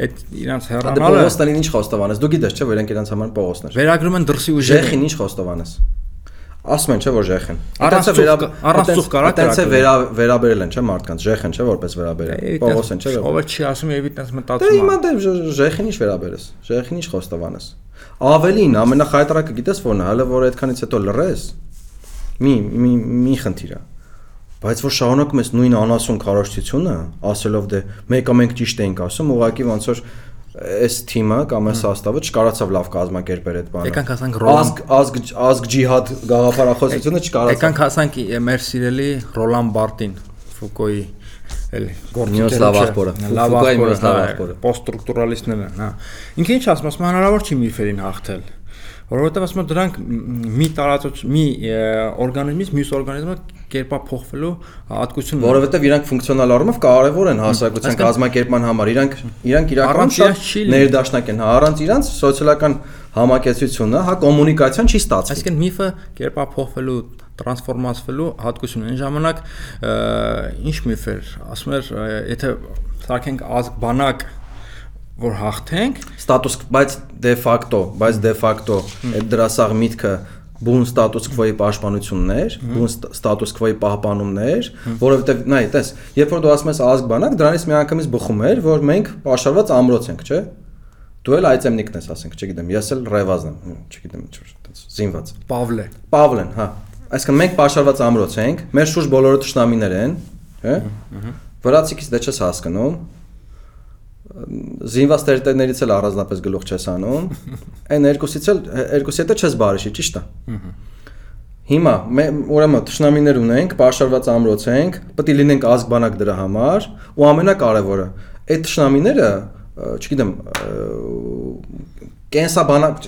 այդ իրանք դե հեռանալը։ Պողոստանին ինչ խոստովանես։ Դու գիտես, չէ՞, որ իրանք իրանք համար Պողոստներ։ Վերագրում են դրսի ուժերը։ Ժեխին ինչ խոստովանես։ Ասում են, չէ՞ որ ժեխեն։ Այդտեղ վերա առանց ծուխ կարա կրակել։ Այդտեղ վերա վերաբերել են, չէ՞ մարդկանց, ժեխեն, չէ՞ որպես վերաբերել։ Պողոս են, չէ՞ Ով չի ասում եւի տես մտածում։ Դե հիմա դե ժեխին ինչ վերաբերես։ Ժեխին ինչ խոստովանես։ Ավելին, ամենախայտարակը գիտես ո՞րն է, հələ որ այդքանից հետո լռես, մի մի մի խնդիր է բայց որ շարունակում ես նույն անասուն քարոշչությունը ասելով դե մեկը մենք ճիշտ էինք ասում ուղղակի ոնց որ այս թիմը կամ այս հաստավը չկարացավ լավ կազմակերպել այդ բանը եկանք ասանք Ռոլան ազգ ազգ ջիհադ գաղափարախոսությունը չկարացավ եկանք ասանք մեր սիրելի Ռոլան Բարտին Ֆուկոյի էլ գործիչը լավ ախորը Ֆուկոյի մյուս լավ ախորը պոստստրուկտուրալիստներն հա ինքը ինչ ասում ասում հնարավոր չի միֆերին հաղթել որովհետև ասում եմ դրանք մի տարածոց մի օրգանիզմից մյուս օրգանիզմը կերպա փոխվելու հատկություն ունեն։ Որովհետև իրանք ֆունկցիոնալ առումով կարևոր են հասարակության կազմակերպման համար։ Իրանք իրանք իրականում շատ ներդաշնակ են, հա, առանց իրանք սոցիալական համակեցությունը, հա, կոմունիկացիան չի ստացվում։ Այսինքն միֆը կերպա փոխվելու տրանսֆորմացվելու հատկություն այն ժամանակ ինչ միֆ էր ասում էր եթե սարքենք ազգ բանակ որ հաղթենք ստատուս բայց դե ֆակտո բայց դե ֆակտո այդ դրա սաղ միտքը բուն ստատուս քվոյի պաշտպանությունն էր, բուն ստատուս քվոյի պահպանումն էր, որովհետև նայ, տես, երբ որ դու ասում ես ազգ բանակ, դրանից միանգամից բխում էր, որ մենք պաշարված ամրոց ենք, չէ՞։ Դու էլ այծեմնիկն ես, ասենք, չգիտեմ, ես էլ ռևազն եմ, չգիտեմ, ինչ զինված։ Պավլե։ Պավլեն, հա։ Այսինքն մենք պաշարված ամրոց ենք, մեր շուրջ բոլորը ճշնամիներ են, հա։ Վրացիկից դե չես հասկանում, զինված տերտերներից էլ առանձնապես գլուխ չես անում։ [laughs] Այն երկուսից էլ երկուսի հետ չես բարիշի, ճիշտ է։ Հիմա ուրեմն ճշնամիներ ունենք, պաշարված ամրոց ենք, պետք է լինենք ազգբանակ դրա համար, ու ամենակարևորը, այդ ճշնամիները, չգիտեմ, կենսաբանակ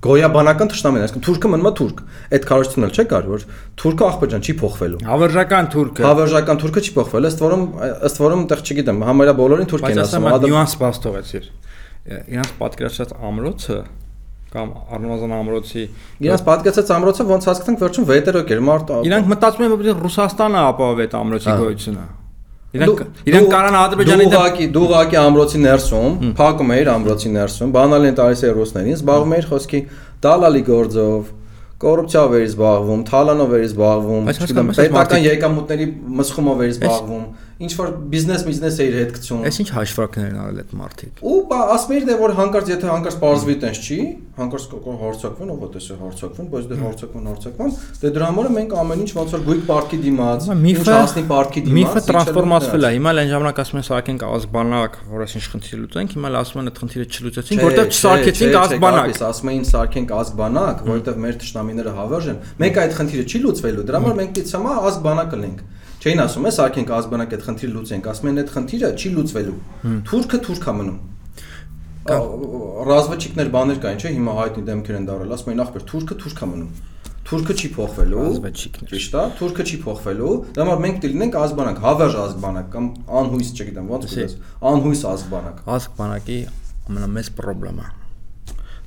գոյաբանական ճշտամին, այսինքն թուրքը մնում է թուրք։ Այդ քարոշցունն էլ չէ կար, որ թուրքը աղբեջան չի փոխվելու։ Հավերժական թուրքը։ Հավերժական թուրքը չի փոխվել, ըստ որում ըստ որում այդտեղ չգիտեմ, համարյա բոլորին թուրք են ասում։ Բայց նյուանս բաց թողեցիր։ Իրանց պատկերացած ամրոցը կամ առնվազն ամրոցի Իրանց պատկերացած ամրոցը ոնց հասկացանք վերջում վետերոկ էր մարդ Իրանք մտածում են որ Ռուսաստանը ապահով այդ ամրոցի գոյությունը Իրանք իրանք կարան Ադրբեջանի դեմ դուղակի դուղակի ամրոցի ներսում, փակում էիր ամրոցի ներսում, բանալ են տալիս է ռուսներին, զբաղվում էիր խոսքի դալալի գործով, կոռուպցիայով էիր զբաղվում, թալանով էիր զբաղվում, չգիտեմ, պետական եկամուտների մսխումով էիր զբաղվում ինչ որ բիզնես բիզնես էիր հետ գցում։ Այս ինչ հաշվարկներ են արել այդ մարդիկ։ Ու ասում էիր դե որ հանկարծ եթե հանկարծ բարձվի տենց չի, հանկարծ կոկո հարցակվեն, ով է հարցակվեն, բայց դե հարցակվեն, հարցակվեն, դե դրա համար մենք ամեն ինչ ոնց որ գույք պարտքի դիմաց, ինչ հասնի պարտքի դիմաց։ Միֆը տրանսֆորմացվել է։ Հիմա այն ժամանակ ասում են սարքենք ազգբանակ, որ այսինչ խնդիր լուծենք, հիմա ասում են այդ խնդիրը չլուծեցինք, որտեղ չսարքեցինք ազգբանակ։ Ասում էին սարքենք ազգբանակ, որտեղ մեր ճշտամիները հավերժ են։ Մենք այդ խնդիրը չի լուծվելու, դրա համար մենք դից հիմա ազգբանակ կլինենք։ Չէին ասում է սարքենք ազգանակ այդ խնդիրը լուծենք, ասում են այդ խնդիրը չի լուծվելու։ Թուրքը թուրք է մնում։ Ռազմաճիկներ բաներ կային, չէ՞, հիմա հայտնի դեմքեր են դարել, ասում են ախպեր թուրքը թուրք է մնում։ Թուրքը չի փոխվելու։ Ռազմաճիկներ։ Ճիշտ է, թուրքը չի փոխվելու։ Դա համար մենք դիլնենք ազգանակ, հավերժ ազգանակ կամ անհույս, չգիտեմ, ոնց կոչես, անհույս ազգանակ։ Ազգանակի ամենամեծ խնդրը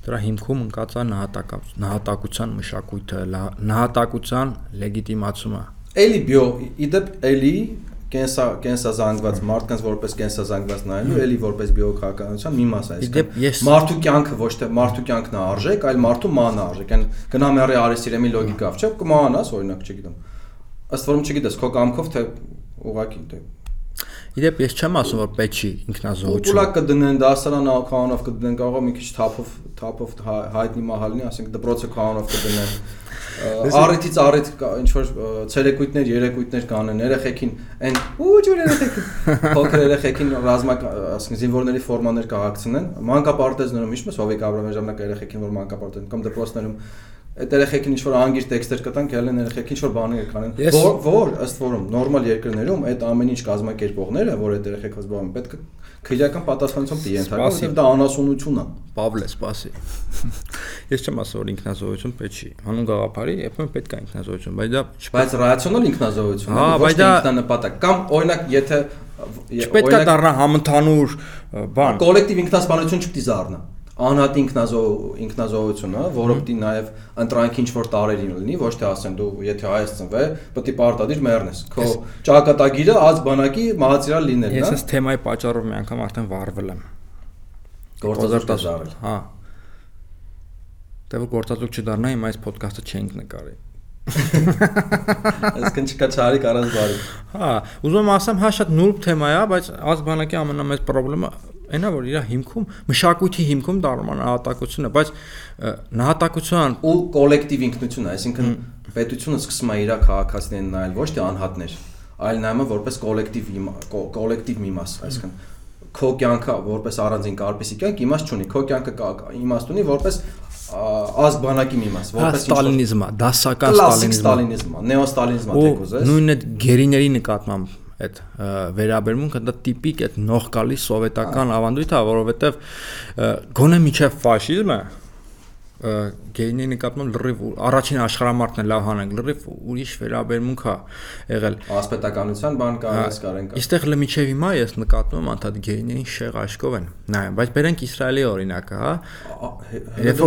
դրա հիմքում ընկած է նահատակության մշակույթը, նահատակության լեգիտիմացումը Էլի բիո, իդեպ էլի կենսա կենսազանգված մարդկանց որպես կենսազանգված նայելու, էլի որպես բիոքականության մի մաս է այս։ Մարդու կյանքը ոչ թե մարդու կյանքն է արժեք, այլ մարդու մանը արժեք։ Այն գնամերի արիստիրեմի լոգիկավ, չէ՞, կմանաս օրինակ, չգիտեմ։ Ըստ որում չգիտես, քո կամքով թե ուղակի թե Իդեպ ես չեմ ասում որ պետք չի ինքնազոհություն։ Պուլակ կդնեն դասարան ականով կդնեն կարող մի քիչ թափով թափով հայտնի մահալնի, ասենք դպրոցը կանոնով կդնեն Առիթից առիթ ինչ որ ցերեկույթներ, երեկույթներ կանեն երեխեքին, այն ու ջուր երեխեքին։ [laughs] Փոքր երեխեքին ռազմակ, ասենք զինվորների ֆորմաներ կհագցնեն։ Մանկապարտեզներում իշ մես Հովիկ Աբրամյան ժամանակ երեխեքին որ մանկապարտեզ կամ դպրոցներում այդ երեխեքին ինչ որ անգիր տեքստեր կտան, գալեն երեխեքին ինչ որ բաներ կանեն։ Որ որ ըստ որում նորմալ երկրներում այդ ամեն ինչ կազմակերպողները, որ այդ երեխեքը զբաղվում, պետք է քրեական պատասխանատվություն տի ենթարկել, որովհետև դա անասունություն է։ Պավլե, սպասի։ [laughs] Ես չեմ ասում որ ինքնազոհություն պետք չի։ Հանուն գաղափարի երբեմն պետք է ինքնազոհություն, բայց դա բայց ռացիոնալ ինքնազոհություն է, ոչ թե ինքնանպատակ։ Կամ օրինակ եթե չպետք է դառնա համընդհանուր բան։ Կոլեկտիվ ինքնասպանություն չպետք է դառնա անհատ ինքնազոհ ինքնազոհությունը, որը պետք է նաև ընտրանքի ինչ որ տարերին լինի, ոչ թե ասեն դու եթե հայց ծնվե, պետք է պարտադիր մեռնես։ Քո ճակատագիրը ազ բանակի մահացիրալ լինելն է։ Ես այս թեմայի պատճառով մի անգամ արդեն վառվել եմ։ Գործազուրկ դառել։ Հա։ Դե որ գործազուրկ չդառնա, հիմա այս ոդկասթը չենք նկարի։ Այսինքն չկա չարի կարած բարի։ Հա, ուզում եմ ասեմ, հա շատ նուրբ թեմա է, բայց ազգբանակի ամենամեծ խնդրումը այնա որ իր հիմքում մշակույթի հիմքում դառնան նահատակությունը, բայց նահատակության ու կոլեկտիվ ինքնությունը, այսինքն պետությունը սկսում է իր քաղաքացիներին նայել ոչ թե անհատներ, այլ նայում է որպես կոլեկտիվ կոլեկտիվ մի մաս, այսինքն քո կյանքը որպես առանձին կարպիսի կյանք իմաստ չունի, քո կյանքը իմաստ ունի որպես ազգբանակի մի մաս, որպես ստալինիզմը, դասական ստալինիզմը, ստալինիզմը, նեոստալինիզմը թեկուզ է։ Նույնն այդ գերիների նկատմամբ այդ վերաբերմունքը դա տիպիկ այդ նող գալի սովետական ավանդույթ է, որովհետև գոնե միջև ֆաշիզմը գեյների նկատմամբ լրիվ առաջին աշխարհամարտն է լավ հանենք լրիվ ուրիշ վերաբերմունք է եղել ասպետականության բան կա այս կարեն կա Իստեղ լմիչև հիմա ես նկատում եմ անդադ գեյներին շեղ աշկով են նայում բայց բերենք Իսրայելի օրինակը հա Երբ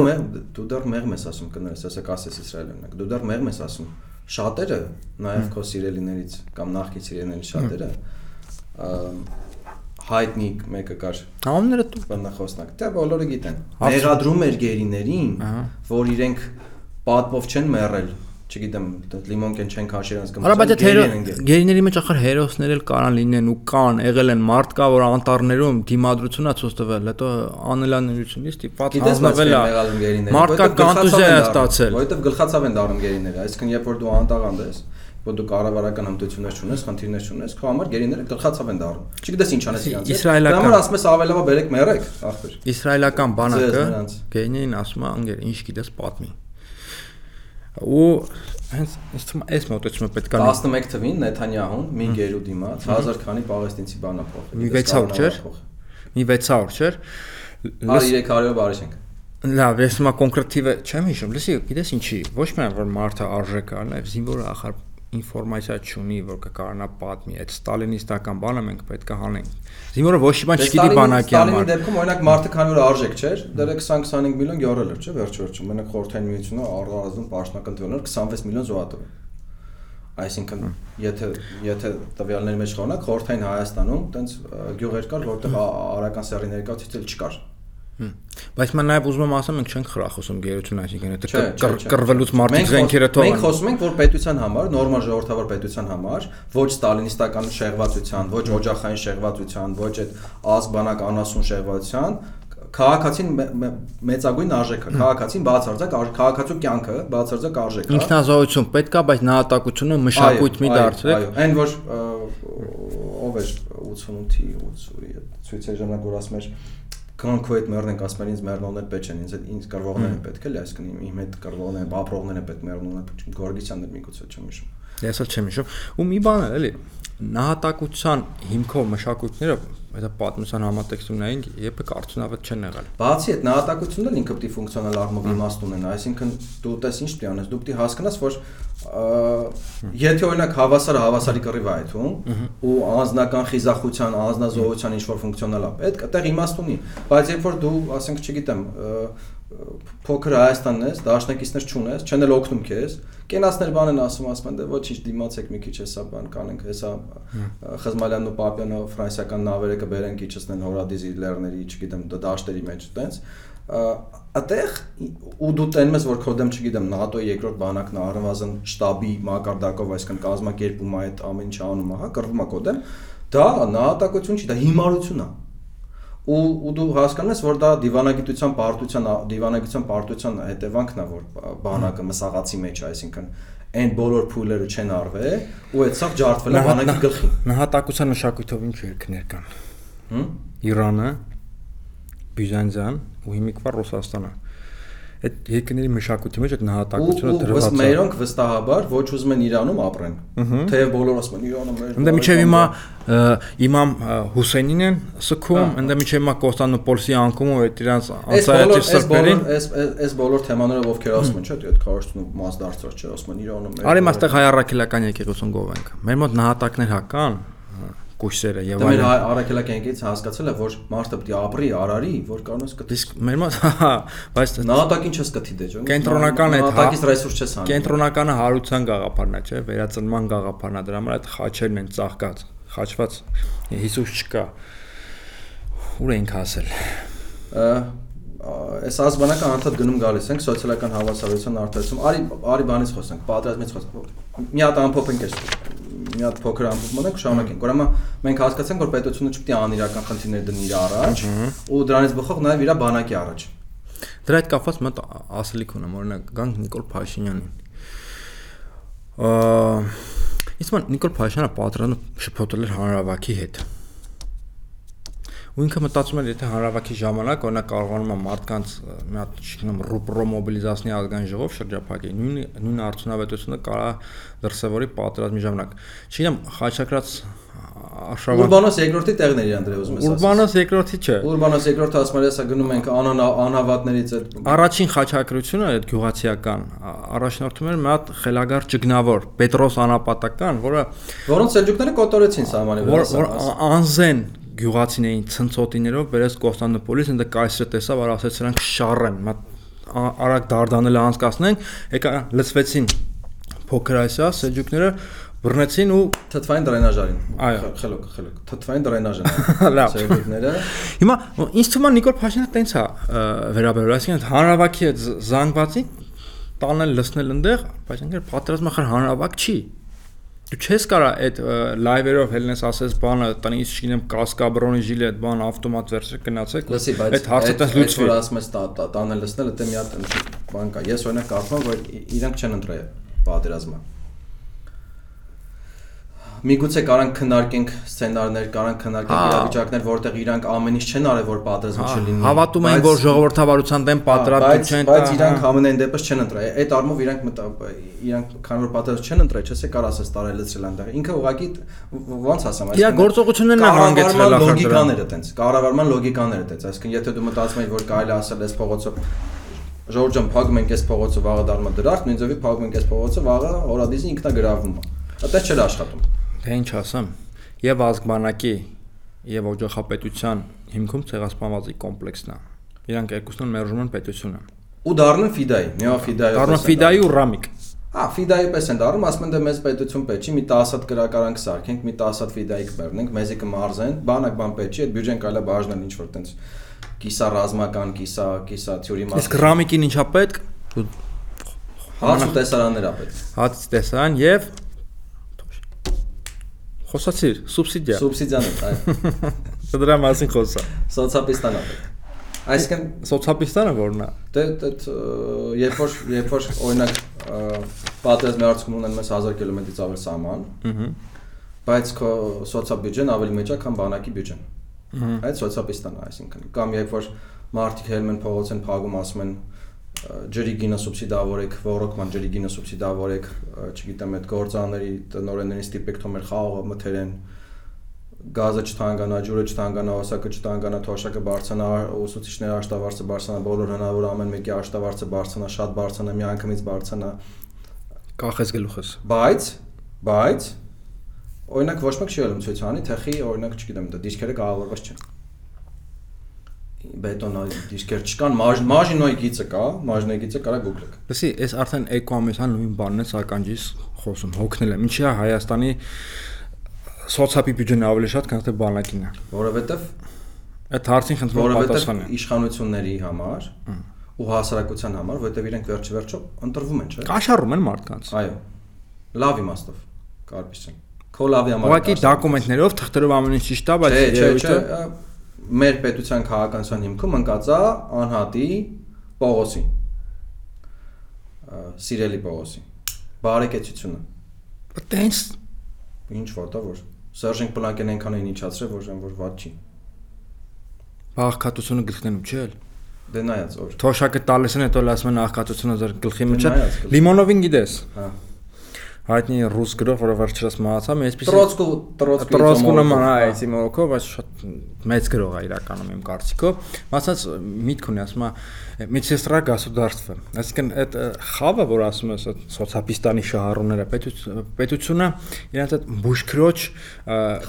դու դեռ մեղմ ես ասում կներես ասեք ասես Իսրայելի օրինակ դու դեռ մեղմ ես ասում շատերը նաև քո սիրելիներից կամ նախկին սիրելիներից շատերը հայտնի մեկը կար համները դու բնախոսնակ դա բոլորը գիտեն մեղադրում էր գերիներին որ իրենք պատվով չեն մեռել չգիտեմ, լիմոնկեն չեն քաշել անց կամ Արա բայց այդ գերիների մեջ ախր հերոսներ էլ կարան լինեն ու կան, եղել են մարդ կա, որ անտառներում դիմադրությունա ցույց տվել, հետո անելաներությունից տիպած հանձնվել է։ Մարդկա կանտուզիա է ստացել։ Որովհետև գլխացավ են դառնում գերիները, այսինքն երբ որ դու անտաղանդ ես, որ դու կառավարական հմտություններ չունես, խնդիրներ չունես, քո համար գերիները գլխացավ են դառնում։ Չգիտես ինչ անես իրանց։ Իսրայելական։ Դա համար ասում ես ավելավա բերեք մերեք, ախպեր։ Իսրայելական բանակը գերիներին ասում է, անգեր, ինչ գիտես պատմի ու հենց ինձ թվում է այս մոտեցումը պետք է 11 թվին Նեթանյահուն մի գերու դիմաց 1000 քանի պաղեստինցի բանա փոխել։ Մի 600 չէր։ Մի 600 չէր։ Արի 300 բարի չենք։ Լավ, ես հիմա կոնկրետիվը չեմ հիշում։ Լսի, գիտես ինչի, ոչ միայն որ մարդը արժեք առ, նաև զինվորը ախր ինֆորմացիա չունի, որ կկարանա պատմի, այդ ստալինիստական բանը մենք պետք է հանենք։ Զինվորը ոչ մի բան չգիտի բանակի համար։ Ստալինի դեպքում օրինակ մարդը քանի որ արժեք չէր, դեռ 20-25 միլիոն գյորել էր, չէ՞, վերջ-վերջում։ Մենակ խորթային միությունը առանձնում պաշտոնական տվյալներ 26 միլիոն զոհատով։ Այսինքն, եթե եթե տվյալների մեջ խորնակ խորթային Հայաստանում տենց գյուղեր կար, որտեղ արական սերի ներկայացուցիչ չկար Բայց մա նաև ուզում եմ ասեմ, մենք չենք խրախուսում գերություն, այսինքն դա կռվելուց մարդիկ զենքերը թողան։ Մենք խոսում ենք, որ պետության համար, նորմալ ժողովրդավար պետության համար, ոչ ստալինիստական շեղվածության, ոչ օջախային շեղվածության, ոչ այդ ազգանակ անասուն շեղվածության, քաղաքացին մեծագույն արժեք է, քաղաքացին բացարձակ քաղաքացու կյանքը բացարձակ արժեք է։ Ինքնազոհություն պետք է, բայց նահատակությունը մշակույթ մի դարձրեք։ Այո, այն որ ով էր 88-ի 80-ի ցույցերի ժամանակ որ ասում էր Կան քո հետ մեռնենք, ասում են ինձ մեռնողներ պետք չեն, ինձ հետ ինձ կրվողներ են պետք էլի, այսինքն իմ հետ կրվողներ, ապրողներ են պետք մեռնողներ, Գորգիսյանն էլ միգուցե չեմ հիշում։ Ես էլ չեմ հիշում։ Ու մի բան է, էլի, նահատակության հիմքով մշակույթները այդ պատմության համատեքստումներին երբեք արդյունավետ չեն եղել։ Բացի այդ նահատակությունն էլ ինքը է ֆունկցիոնալ առումով իմաստ ունենա, այսինքն դու տես ինչ պետք անես, դու է հասկանաս, որ եթե օրինակ հավասարը հավասարի կռիվ է այդում ու անձնական խիզախության, անձնազոհության ինչ որ ֆունկցիոնալ է պետք, այդտեղ իմաստ ունի, բայց երբ որ դու, ասենք, չգիտեմ, փոքր Հայաստանն ես, դաշնակիցներ չունես, չեն էլ օգնում քեզ, կենասներ բան են ասում, ասում են դե ոչինչ դիմացեք մի քիչ հեսա բան կանենք, հեսա Խզմալյանն ու Պապյանը ֆրանսիական նավերը կբերեն քիչցնեն հորադիզի լեռների, չգիտեմ, դաշտերի մեջ, տենց այդտեղ ու դու տենում ես որ քո դեմ չգիտեմ ՆԱՏՕ-ի երկրորդ բանակն առնվազն շտաբի մակարդակով այսինքն կազմակերպում է այդ ամեն ինչ անում է, հա, կռվում է քո դեմ, դա նահատակություն չի, դա հիմարություն է ու ու դու հասկանում ես որ դա դիվանագիտության պարտության դիվանագիտության պարտության հետևանքն է որ բանակը մսաղացի մեջ այսինքն այն բոլոր փուլերը չեն արվել ու այդ սա ջարդվել է բանակի գլխին նահատակության մշակույթով ինչ երկրներ կան հմ Իրանը Բյուզանդիան ու հիմիկվա Ռուսաստանը այդ երկրների մշակույթի մեջ այդ նահատակությունը դրված է։ Մերոնք վստահաբար ոչ ուզում են Իրանում ապրեն։ Թեև բոլորը ասում են Իրանը մեր։ Ընդ միջև հիմա Իմամ Հուսեյնին են սքում, ընդ միջև հիմա Կոստանդնուպոլսի անկում ու այդ իրանց անցայատիր սրբերին։ Այս այս բոլոր թեմաները ովքեր ասում են, չէ՞, այդ քարոշտուն մաս դարձած չէ, ասում են Իրանը մեր։ Արի մաստեղ հայ առաքելական եկեղեցուն գովենք։ Մեր մոտ նահատակներ հա կան, կույսերը եւ այլն։ Դե մեր առաքելակյանքից հասկացել է, որ մարդը պետք է ապրի, արարի, որ կանոնս կտի։ Իսկ մեր մոտ [laughs] հա, բայց նահատակին չես կթի դե ջոն։ Կենտրոնական է նահատակից ռեսուրս չես հանում։ Կենտրոնականը հարության գաղափարն է, չէ՞, վերածնման գաղափարն է, դրա համար այդ խաչերն են ծաղկած, խաչված Հիսուս չկա։ Ուր ենք հասել այս ազգանական անդադ գնում գալիս ենք սոցիալական հավասարության արտադրություն։ Արի արի բանից խոսենք, պատրաստից խոսենք։ Մի հատ ամփոփենք այս մի հատ փոքր ամփոփ մնանք շարունակենք։ Ուրեմն մենք հասկացանք, որ պետությունը չպետք է անիրական խնդիրներ դնի իր առաջ ու դրանից բխող նաև իր բանակի առաջ։ Դրա հետ կապված մտ ասելիք ունեմ, օրինակ գանք Նիկոլ Փաշինյանին։ Ա Իսկ Նիկոլ Փաշինյանը պատրաստում շփոթել էր հանրավակի հետ ու ինքը մտածում էր եթե հանրավակի ժամանակ օրինակ կարողանում է մարդկանց մի հատ չգիտեմ ռուպրո մոբիլիզացնի ազգային ժողով շրջափակի նույն նույն արդյունավետությունը կարա դրսևորի պատերազմի ժամանակ չգիտեմ խաչակրած արշավը Ուրբանոս երկրորդի տեղն էր Անդրեյ ուզում ես ասել։ Ուրբանոս երկրորդի չէ։ Ուրբանոս երկրորդը ասում էր, հեսա գնում ենք անհավատներից այդ Առաջին խաչակրությունը այդ գյուղացիական առաջնորդում էր մի հատ խելագար ճգնավոր Պետրոս Անապատական, որը որոնց սելջուկները կոտորեցին սահմանի վրա։ որ ա- անզեն գյուղացիներին ցնցոտիներով վերես Կոստանդնուպոլիս, ընդ կայսրը տեսավ, որ ասեց սրանք շառ են, մատ ա- արագ դարդանել անցկացնենք, եկա լծվեցին փոքր այսա սելջուկները բռնեցին ու Թթվային դրենաժ արին։ Այո։ Խելոք, խելոք։ Թթվային դրենաժ են։ [laughs] Լավ։ Սելջուկները։ Հիմա ինձ թվում է Նիկոլ Փաշինյանը տենց է վերաբերվել, այսինքն հանրավակի զ- զանգվածին տանել լցնել այնտեղ, բայց ինքեր պատրաստում խր հանրավակ չի։ Դու չես կարա այդ լայվերով հելնես ասես բանը տնից չգիտեմ կասկաբրոնի ժիլետ բան ավտոմատ վերցրեք գնացեք։ Լսի, բայց այդ հարցը այդ լուծվի։ որ ասում ես տա- տա- տանել լցնել, դա մի հատ բան կա։ Ես օրինակ կարծում եմ, որ ի- իրանք չեն ընտրել պատերազմը։ Միգուցե կարան քննարկենք սցենարներ, կարան քննարկենք Հա։ իրավիճակներ, որտեղ իրանք ամեն ինչ չեն արել, որ պատերազմը չլինի։ Հավատում են, որ ժողովրդավարության դեմ պատրաստ չեն բայց իրանք հա։ ամենայն դեպս չեն ընտրել։ Այդ առումով իրանք իրանք քան որ պատերազմ չեն ընտրել, չես է կար ասես տարել լցրել այնտեղ։ Ինքը ուղղակի ոնց ասեմ, Իրա գործողություններն են հանգեցրել ախր լոգիկաները տենց, կառավարման լոգիկաները տենց, այսինքն եթե դու մտածում ես, որ կարելի ասել այս փողոցով Ժորժ ջան, փակում ենք այս փողոցը, վաղը դառնում է դրախտ, նույն ձևի փակում ենք այս փողոցը, վաղը օրադիզը ինքնագրավում է։ Այդպես չէր աշխատում։ Թե ինչ ասեմ, եւ ազգբանակի եւ օջախապետության հիմքում ցեղասպանվածի կոմպլեքսն է։ Իրանք երկուսն մերժում են պետությունը։ Ու դառնում ֆիդայի, միա ֆիդայի։ Դառնում ֆիդայի ու ռամիկ։ Հա, ֆիդայի պես են դառնում, ասում են դե մեզ պետություն պետք չի, մի 10 հատ գրակարանք սարքենք, մի 10 հատ ֆիդայի կբեռնենք, մեզի կմարզեն, բանակ բան պետք չի, այդ բյուջեն կարելի է բաժանել ինչ որ տենց կիսա ռազմական, կիսա, կիսա թյուրի մաս։ Իսկ ռամիկին ինչա պետք։ հաց ու տեսարաններ ա պետք։ հաց տեսան եւ խոսացիր, սուբսիդիա։ Սուբսիդիաներ, այո։ [laughs] Դրա մասին խոսա։ Սոցիալիստան պետք։ Այսինքն Սոցիալիստանը որն է։ դե դե երբ որ երբ որ օրինակ պատերազմի արդյունքում ունեն մեզ 1000 կիլոմետրից ավել սահման, Ահա։ բայց քո սոցիալբյուջեն ավելի մեծ է, քան բանակի բյուջեն։ Այդ սոցիալիստան է, այսինքն կամ երբ որ մարդիկ հելում են փողոց են փագում ասում են ջրի գինը սուբսիդավորեք, ռոռոկման ջրի գինը սուբսիդավորեք, չգիտեմ, այդ գործարանների տնօրեններին ստիպեք թող մեր խաղողը մթերեն, գազը չթանկանա, ջուրը չթանկանա, օսակը չթանկանա, թոշակը բարձրանա, ուսուցիչների աշտավարձը բարձրանա, բոլոր հնարավոր ամեն մեկի աշտավարձը բարձրանա, շատ բարձրանա, միանգամից բարձրանա, Կախես գլուխս։ բայց բայց օրինակ ոչ մեկ չի ելում ցույց անի, թեխի օրինակ, չգիտեմ, դա դիսկերը կառավարված չեն։ Բետոնա դիսկեր չկան, մաժ մաժինոյի գիծը կա, մաժինոյի գիծը կարա գուգլեք։ Լսի, այս արդեն էկոամեսան նույն բանն է սականջից խոսում, հոգնել եմ։ Ինչի՞ է Հայաստանի սոցիալի բյուջեն ավելի շատ, քան թե բանակին է։ Որովհետև Այդ հարցին խնդրում եմ որովհետև պատասխանը։ իշխանությունների համար ու հասարակության համար, որովհետև իրենք վերջի վերջո ընտրվում են, չէ՞։ Կաշառում են մարդկանց։ Այո։ Լավ իմաստով, կարծես։ Քո լավի համար։ Ուղղակի դոկումենտներով թղթերով ամեն ինչ ճիշտ է, բայց երևույթը մեր պետության քաղաքացիական հիմքում ընկած է անհատի Պողոսի։ Սիրելի Պողոսի։ Բարեկեցությունը։ տենց Ինչ որտա որ Սերժենք Պլանկեն այնքան են ինչացրել, որ այն որ ված չի։ բաղկատությունը գլխներում չէ՞ Դե նայած օր։ Թոշակը տալիս են, հետո լասում են աղքատությունը ձեր գլխի մեջ։ գլխի։ Լիմոնովին գիտես։ Հա Հայտնի ռուս գրող, որը վերջերս մահացավ, մի այսպեսի Տրոցկու, Տրոցկու։ Տրոսկու նման է այսի մորոքո, բայց շատ մեծ գրող է իրականում իմ կարծիքով։ Մասած միտք ունի, ասում է медсестра государства։ Այսինքն այդ խավը, որ ասում ես, այդ սոցիալիստանի շահառուները, պետությունը իրենց այդ բուժքրոջ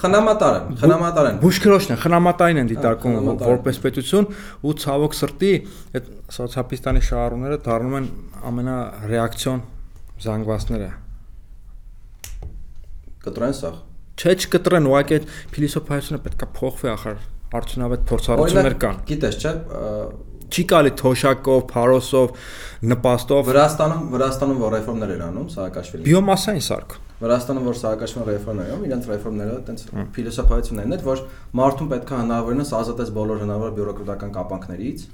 Խնամատար են, խնամատար են։ բուժքրոջն են, խնամատային են դիտարկում խնամատային։ որպես պետություն ու ցավոք սրտի այդ սոցիալիստանի շահառուները դառնում են ամենարեակցիոն զանգվածները։ Կտրեն սա։ Չէ, չկտրեն, ուղղակի այդ փիլիսոփայությունը պետքա փոխվի ախր արդյունավետ փորձառություններ կան։ Գիտես, չէ, Չի կարելի թոշակով, փարոսով, նպաստով Վրաստանում, Վրաստանում որ ռեֆորմներ են անում, Սահակաշվիլին։ բիոմասային սարք։ Վրաստանում որ Սահակաշվիլին ռեֆորմներ անում, իրենց ռեֆորմները այտենց փիլիսոփայություններն են, որ մարդուն պետք է հնարավորինս ազատես բոլոր հնարավոր բյուրոկրատական կապանքներից։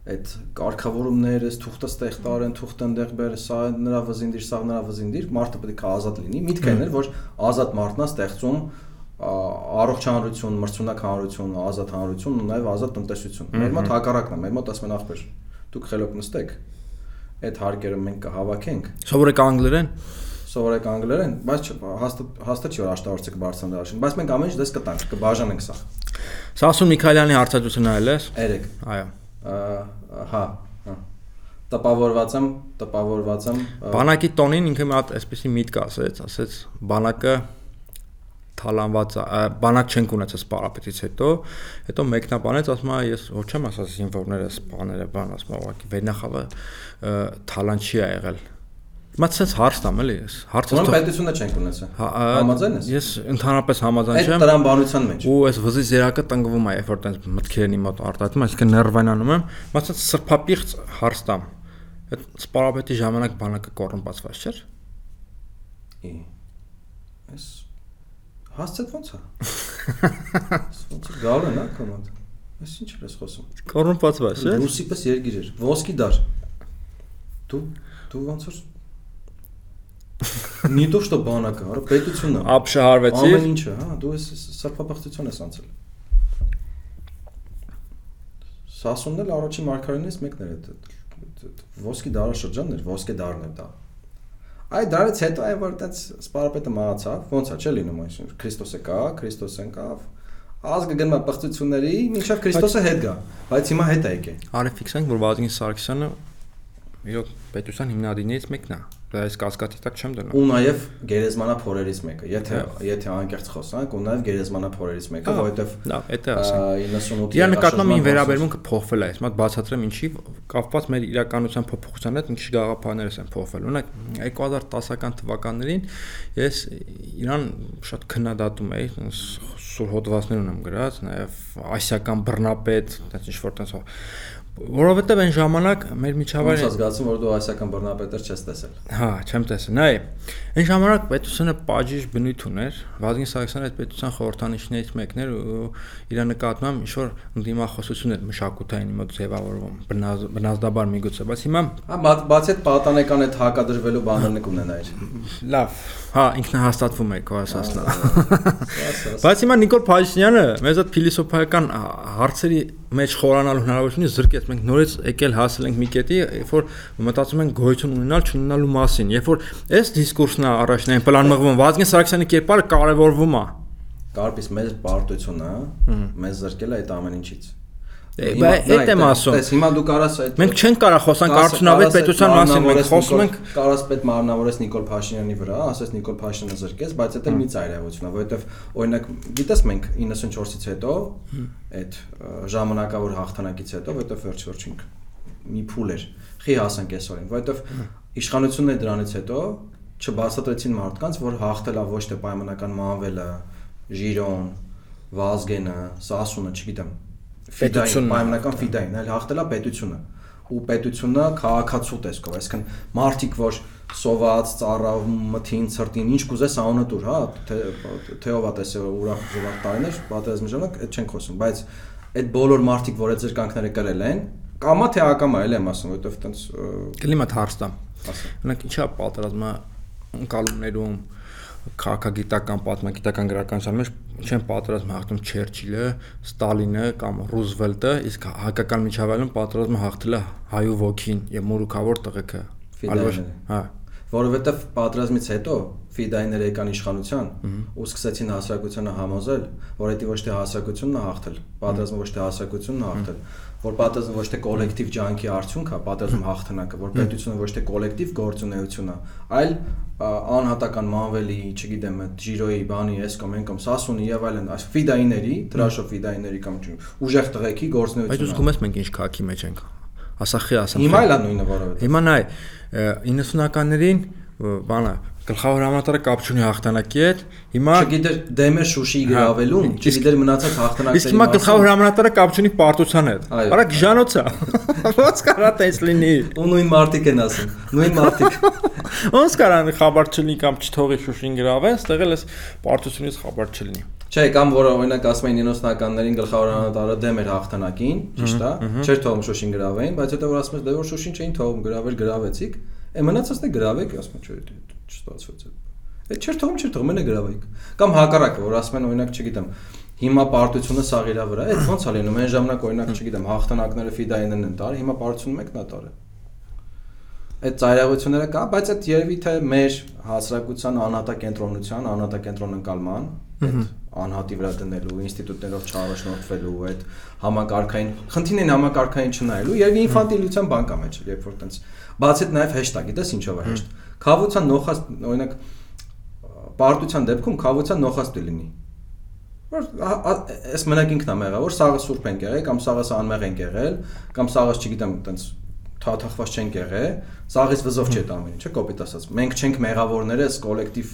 Այդ կարգավորումները, թուղթը ստեղ տարեն, թուղթը ընդեղ բեր, սա նրա վզին դիր, սա նրա վզին դիր, մարդը պետք է ազատ լինի։ Միտքը այն էր, որ ազատ մարդն է ստեղծում առողջ հանրություն, մրցունակ հանրություն, ազատ հանրություն ու նաև ազատ տնտեսություն։ Մեր մոտ հակառակն է, մեր մոտ ասում են ախպեր, դուք խելոք նստեք, այդ հարկերը մենք կհավաքենք, Սովորեք անգլերեն։ սովորեք անգլերեն, բայց հաստատ հաստատ չի որ աշտարոցը կբարձրանա դաշին, բայց մենք ամեն ինչ դες կտանք, կբաժանենք սա։ Սասուն Միքայելյանի հարցադրությունը այլ ես։ 3 Այո։ հա, հա։ Տպավորված եմ, տպավորված եմ։ Բանակի տոնին ինքը մի հատ այսպեսի միտք ասեց, ասեց բանակը թալանված բանակ չենք ունեցած սպարապետից հետո, հետո մեկնաբանեց, ասում է ես ոչ չեմ ասած զինվորները սպաները բան, ասում է ուղղակի վերնախավը թալան չի եղել Մա ցած հարց տամ էլի ես։ Հարցը Ոնց պետությունը չենք ունեցել։ Համաձայն ես։ Ես ընդհանրապես համաձայն չեմ։ Այդ տրամաբանության մեջ։ Ու այս վզի զերակը տնկվում է, երբ որ տենց մտքերն իմ մոտ արտահայտում, այսինքն ներվայնանում եմ, մա ցած սրբապիղծ հարց տամ։ Այդ սպարապետի ժամանակ բանակը կոռումպացված չէր։ Ի։ Այս հասցետ ո՞նց է։ Ոնց գալու նա կոմոդ։ Այս ինչ ես խոսում։ Կոռումպացված չէ։ Ռուսի պես երգիր էր։ Ոսկի դար։ Դու դու ոնց որ Не то что բանակը, արա պետությունը։ Ապշահարվեցի։ Ամեն ինչը, հա, դու ես սրբապղծություն ես անցել։ Սասունն էլ առաջին մարգարենից մեկն էր այդ ոսկի դարաշրջանն էր, ոսկե դարն էր դա։ Այդ դարից հետո այ որ այդպես սպարապետը մահացավ, ոնց է չէ լինում այսինքն Քրիստոսը կա, Քրիստոսն կավ, ազգը գնում է պղծությունների, մինչև Քրիստոսը հետ գա, բայց հիմա հետ է եկել։ Արի ֆիքսենք, որ Վազգեն Սարգսյանը իրոք պետության հիմնադիրներից մեկն է դա այս կասկածի տակ չեմ դնում։ Ու նաև գերեզմանափորերից մեկը, եթե եթե անկեղծ խոսանք, ու նաև գերեզմանափորերից մեկը, որովհետև լավ, դա ասենք 98-ի Իրա նկատմամբ ին վերաբերմունքը փոխվել է, մոտ բացատրեմ ինչի կապված մեր իրականության փոփոխության հետ քիչ գաղափարներս են փոխվել։ Օրինակ 2010-ական թվականներին ես Իրան շատ քննադատում էի, սուր հոդվածներ ունեմ գրած, նաև ասիական բռնապետ, այդպես ինչ որ տես Որովհետև այն ժամանակ մեր միջավայրը Ոնց զգացում որ դու ասիական բռնապետեր չես տեսել։ Հա, չեմ տեսել։ Նայ, այն ժամանակ պետությունը բաժիշ բնույթ ուներ։ Վազգեն Սարգսյանը այդ պետության խորհրդանիշներից մեկն էր ու իր նկատմամբ ինչ որ ընդդիմախոսություն էր մշակութային մոտ ձևավորվում, բնազդաբար միգուցե, բայց հիմա Հա, բացի այդ պատանեկան այդ հակադրվելու բաներն կունենայր։ Լավ, հա, ինքնահաստատվում է քո ասածն։ Բայց հիմա Նիկոլ Փաշինյանը մեզ այդ փիլիսոփայական հարցերի մեջ խորանալու հնարավորությունը զրկեց մենք նորից եկել հասել ենք մի կետի, երբ որ մտածում ենք գոյություն ունենալ չունենալու մասին, երբ որ այս դիսկուրսն է առաջնային պլան մղվում, Վազգեն Սարգսյանի կերպարը կարևորվում է։ Կարպիս մեր պարտությունը մեզ զրկել է այդ ամեն ինչից։ Բայց այդ եմ ասում։ Տես հիմա դու կարաս այդ Մենք չենք կարող խոսանք արդյունավետ պետության մասին, մենք խոսում ենք կարաս պետ մարմնավորես Նիկոլ Փաշինյանի վրա, ասես Նիկոլ Փաշինյանը զրկես, բայց դա մի ծայրահեղություն է, որովհետև օրինակ գիտես մենք 94-ից հետո այդ ժամանակավոր հաղթանակից հետո, որովհետև վերջ-վերջին մի փուլ էր։ Խի հասանք այսօրին, որովհետև իշխանությունները դրանից հետո չբացատրեցին մարդկանց, որ հաղթելա ոչ թե պայմանական մանվելը, Ժիրոն, Վազգենը, Սասունը, չգիտեմ, ֆիդային, պայմանական ֆիդային, այլ հաղթելա պետությունը ու պետությունը քաղաքացու տեսքով, այսինքն մարդիկ, որ սոված, ծառավ, մթին, ցրտին, ինչ կուզես անունը դուր, հա, թե ով է տեսել ուրախ զվարթ տարիներ, պատերազմի ժամանակ այդ չենք խոսում, բայց այդ բոլոր մարդիկ, որ այդ զրկանքները կրել են, կամա թե ակամա էլ եմ ասում, որովհետև տենց կլիմա հարց տամ։ Օրինակ ինչա պատերազմը ընկալումներում քաղաքագիտական, պատմագիտական գրականության մեջ չեն պատրաստ հաղթում Չերչիլը, Ստալինը կամ Ռուզվելտը, իսկ հայկական միջավայրում պատրաստում հաղթել հայու ոգին եւ մորուքավոր տղեկը։ Հա որովհետև պատրաստմից հետո ֆիդայները եկան իշխանության ու սկսեցին հասարակությանը համոզել, որ դա ոչ թե հասարակությունն է հաղթել, պատրաստումը ոչ թե հասարակությունն է հաղթել, որ պատերազմը ոչ թե կոլեկտիվ ջանքի արդյունք է, պատերազմ հաղթանակը, որ պետությունը ոչ թե կոլեկտիվ գործունեություն է, այլ անհատական մանվելի, չգիտեմ, Ջիրոյի, բանի, էս կամ են կամ Սասունի եւ այլն, այս ֆիդայիների, տրաշով ֆիդայիների կամ ուժեղ տղեկի գործունեություն։ Բայց ուզում ես մենք ինչ քաղաքի մեջ ենք։ Ասախի ասեմ։ Հիմա էլ է նույնը որովհետեւ։ Հիմա նայ 90-ականներին բանը գլխավոր համատարը կապ չունի հաղթանակի հետ։ Հիմա չգիտեր դեմը Շուշի հա, գրավելուն, չգիտեր մնացած հաղթանակների Իսկ հիմա գլխավոր համատարը կապ չունի պարտության հետ։ Արա գժանոց է։ [laughs] Ոնց կարա տես լինի։ Ու նույն մարտիկ են ասում։ Նույն մարտիկ։ [laughs] Ոնց կարա խաբար չլինի կամ չթողի Շուշին գրավեն, ստեղ էլ էս պարտությունից խաբար չլինի։ Չէ, կամ որը օրինակ ասում են 90-ականներին գլխավոր անատարը դեմ էր հաղթանակին, ճիշտ է, չէր թողում Շուշին գրավեին, բայց հետո որ ասում ես դե որ Շուշին չէին թողում գրավել, գրավեցիք, է մնացածն է գրավեք, ասում չէ, չստացվեց այդ։ Այդ չէր թողում, չէր թողում, մենը գրավեք։ Կամ հակառակը, որ ասում են օրինակ, չգիտեմ, հիմա պարտությունը սաղ իրա վրա, այդ ո՞նց է լինում, այն ժամանակ օրինակ, չգիտեմ, հաղթանակները ֆիդայինն են տար, հիմա պարտությունը մեկն է տարը։ այդ ծայրահեղությունները կա, բայց այդ երևի թե մեր հասարակության անհատակենտրոնության, անհատակենտրոն ընկալման, այդ անհատի վրա դնելու, ինստիտուտներով չառաջնորդվելու, այդ համակարգային, խնդիրն համակարգային չնայելու, երևի ինֆանտիլության բան կա մեջ, երբ որ տենց բացի այդ նաև հեշտ է, գիտես ինչով է հեշտ։ Խավության նոխած, օրինակ, պարտության դեպքում խավության նոխած դի լինի որ այս մենակ ինքն է մեղա որ սաղը սուրբ են եղել կամ սաղը անմեղ են եղել կամ սաղը չգիտեմ տենց թաթախված չենք եղել, սաղից վզով չէ դա ամեն ինչը, կոպիտ ասած։ Մենք չենք մեղավորները այս կոլեկտիվ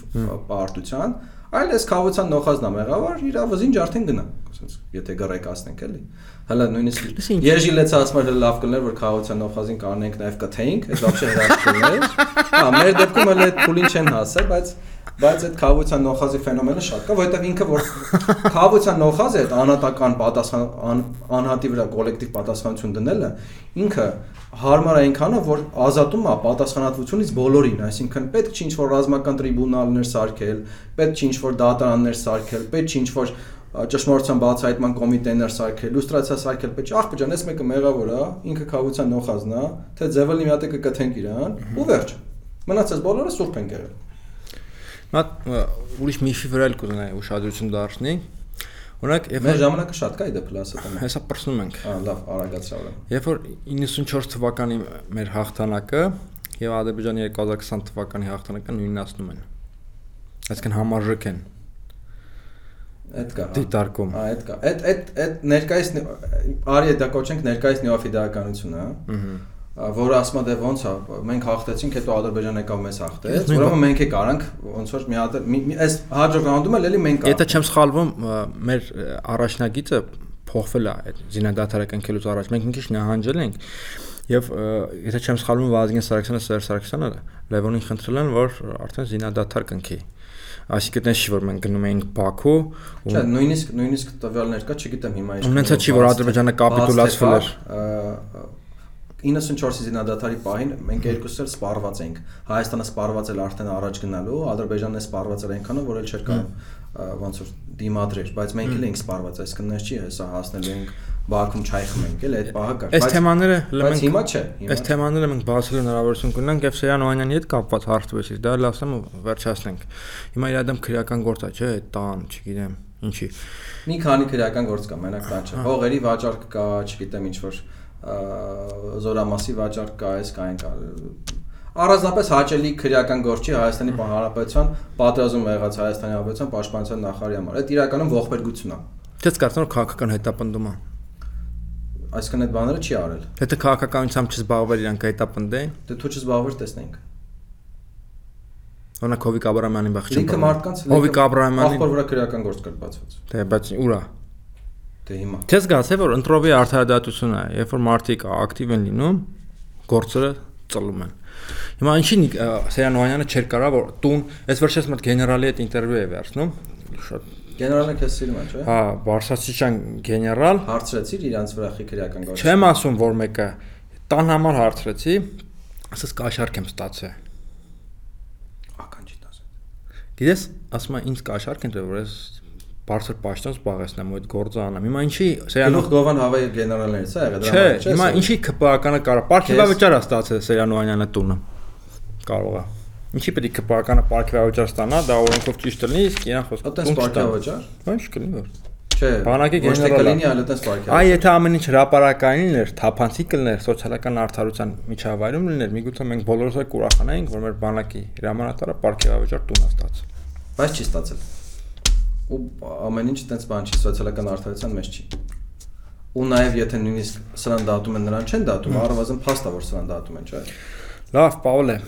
պարտության, Այլ այս խաղացան նոխազնա մեղավար, իր ավզինջ արդեն գնա, ասենց, եթե գռեկացնենք էլի։ Հələ նույնիսկ Ежի լեցը ասում էր լավ կներ, որ խաղացան նոխազին կանենք նաև կթեինք, այդ բաբշե հրաշքներ։ Հա, մեր դեպքում էլ այդ փուլին չեն հասել, բայց բայց այդ խաղացան նոխազի ֆենոմենը շատ կա, որովհետև ինքը որ խաղացան նոխազը այդ անհատական պատասխան անհատի վրա կոլեկտիվ պատասխանություն դնելը ինքը հարմար է այնքանով որ ազատում է պատասխանատվությունից բոլորին, այսինքն պետք չի ինչ-որ ռազմական տրիբունալներ սարքել, պետք չի ինչ-որ դատարաններ սարքել, պետք չի ինչ-որ ճշմարտության բացահայտման կոմիտեներ սարքել, լուստրացիա սարքել, պետք է աղբջան, ես մեկը մեղավոր է, ինքը խավության նոխազն է, թե ձևը մի հատ է կկթենք իրան, ու վերջ։ Մնացած բոլորը սուրբ են եղել։ Մատ ուրիշ միֆի վրա էլ կուզենայի ուշադրություն դարձնի։ Օրինակ, եւ մեր ժամանակը շատ կա իդե պլասը տանը։ Հեսա պրսնում ենք։ Հա, լավ, արագացրա ուրեմն։ Երբ որ 94 թվականի մեր հաղթանակը եւ Ադրբեջանի 2020 թվականի հաղթանակը նույնացնում են։ Այսինքն համարժեք են Այդ կա։ Դիտարկում։ Հա, այդ կա։ Այդ այդ այդ ներկայիս արի դա կոչենք ներկայիս նեոֆիդայականությունը, հա։ Ահա որը ասում է դե ոնց է մենք հաղթեցինք հետո ադրբեջանը եկավ մեզ հաղթեց ուրեմն մենք է կարանք ոնց որ մի հատ այս հաջորդ ռաունդում էլ էլի մենք Եթե չեմ սխալվում մեր առաջնագիծը փոխվել է զինադատարը կնքելուց առաջ մենք քիչ նահանջել ենք եւ եթե չեմ սխալվում Վազգեն Սարգսյանը Սերժ Սարգսյանը Լևոնին խնդրել են որ արդեն զինադատար կնքի Այսինքն չի որ մենք գնում էինք Բաքու ու Չէ, նույնիսկ նույնիսկ տվյալներ կա, չգիտեմ հիմա ինչ։ Ունեցա չի որ Ադրբեջանը կապիտուլացվել էր 94-ի զինադատարի պահին մենք երկուսս էլ սպառված էինք։ Հայաստանը սպառված էր արդեն առաջ գնալու, Ադրբեջանն է սպառված էր այնքանով, որ էլ չէր կարող ոնց որ դիմադրեր, բայց մենք էլ էինք սպառված, այսինքն նես չի հեսա հասնելու ենք Բաքվում չայ խմենք էլ այդ պահը կար։ Այս թեմաները մենք հիմա չէ։ Այս թեմաները մենք բացելու հնարավորություն կունենանք եւ Սեյան Օհանյանի հետ կապված հարցվեցի, դա էլ ասեմ վերջացնենք։ Հիմա իր դեմ քրեական գործ է, չէ, տան, չգիտեմ, ինչի։ Մի քանի քրեական գործ կա, մենակ տան չէ։ Հողերի վաճառք կա, չգիտեմ ինչ որ զորամասի վաճառք կա, այս կային կա Առանձնապես հաճելի քրեական գործի Հայաստանի Հանրապետության պատրաստում եղած Հայաստանի Հանրապետության պաշտպանության նախարարի համար։ Այդ իրականում ողբերգություն է։ Թե կարծում եք քաղաքական հետապնդում է։ Այսինքն այդ բաները չի արել։ Թե թե քաղաքականությամբ չզբաղվել իրանք հետապնդեն։ Դե թույլ չզբաղվել տեսնենք։ Օրինակ Հովիկ Աբրահամյանին բախչում։ Ինքը մարդկանց Հովիկ Աբրահամյանին ախորվրա քրեական գործ կար բացված։ Դե բայց ուրա։ Դե հիմա։ Չես զգացել որ ընտրովի արդարադատությունը, երբ որ մարդիկ ակտիվ են լինում, գործերը ծլում են։ Հիմա ինչի Սեյան Օհանյանը չէր կարա որ տուն, այս վերջերս մոտ գեներալի հետ ինտերվյու է վերցնում, շատ Գեներալը քեզ սիրում է, չէ՞։ Հա, Բարսասիչյան գեներալ հարցրեցիր իրանց վրա խի քրեական գործ։ Չեմ ասում որ մեկը տան համար հարցրեցի, ասես կաշառք եմ ստացել։ Ականջի տաս։ Գիտես, ասում է ինձ կաշառք են տվել, որ ես բարձր պաշտոն զբաղեցնեմ ու այդ գործը անեմ։ Հիմա ինչի Սերանով Գովան հավայի գեներալներից է եղել դրա համար, չէ։ Հիմա ինչի ԿՊԱ-կանը կարա Պարքիվավճար է ստացել Սերանոյանը տունը։ Կարող է։ Ինչի պետք է ԿՊԱ-կանը Պարքիվավճար ստանա, դա օրենքով ճիշտ լինի, իսկ իրան խոսքը։ Այդպես Պարքիվավճար։ Ոչ կլինի որ։ Չէ։ Բանակի գեներալը կլինի այլ այդպես Պարքիվավճար։ Այ եթե ամեն ինչ հրաապարակային լիներ, թափանցիկ լիներ, սոցիալական արդարության միջավայրում լիներ, միգուցե մենք բոլորս էլ կուրախանայինք, որ մեր բանակի հրամանատարը Պարքիվավճար տուն է ստացել։ Բայց չի ստացել ու ամեն ինչ այդպես բան չի սոցիալական արդարության մեջ չի ու նաև եթե նույնիսկ սրան դատում են նրան չեն դատում առավազն փաստ է որ սրան դատում են չէ լավ պաուլե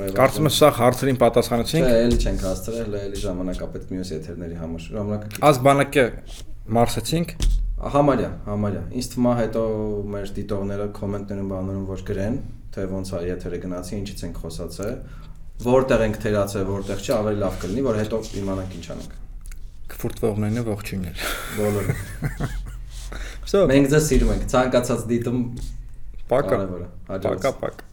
Կարծում եմ սա հարցերին պատասխանեցինք։ Չէ, էլի չենք հասցրել, էլի ժամանակա պետք մյուս եթերների համար։ Ժամանակը Ազ բանակը մարսեցինք։ Համարյա, համարյա։ Ինձ թվում է հետո մեր դիտողները կոմենտներում բաներում որ գրեն, թե ոնց է եթերը գնացի, ինչից ենք խոսացել, որտեղ ենք թերացել, որտեղ չի, ավելի լավ կլինի, որ հետո իմանանք ինչ անենք կֆուրտվողներն է ողջույններ։ Բոլորը։ Մենք ձեզ սիրում ենք։ Ցանկացած դիտում Պակա։ Պակա, պակա։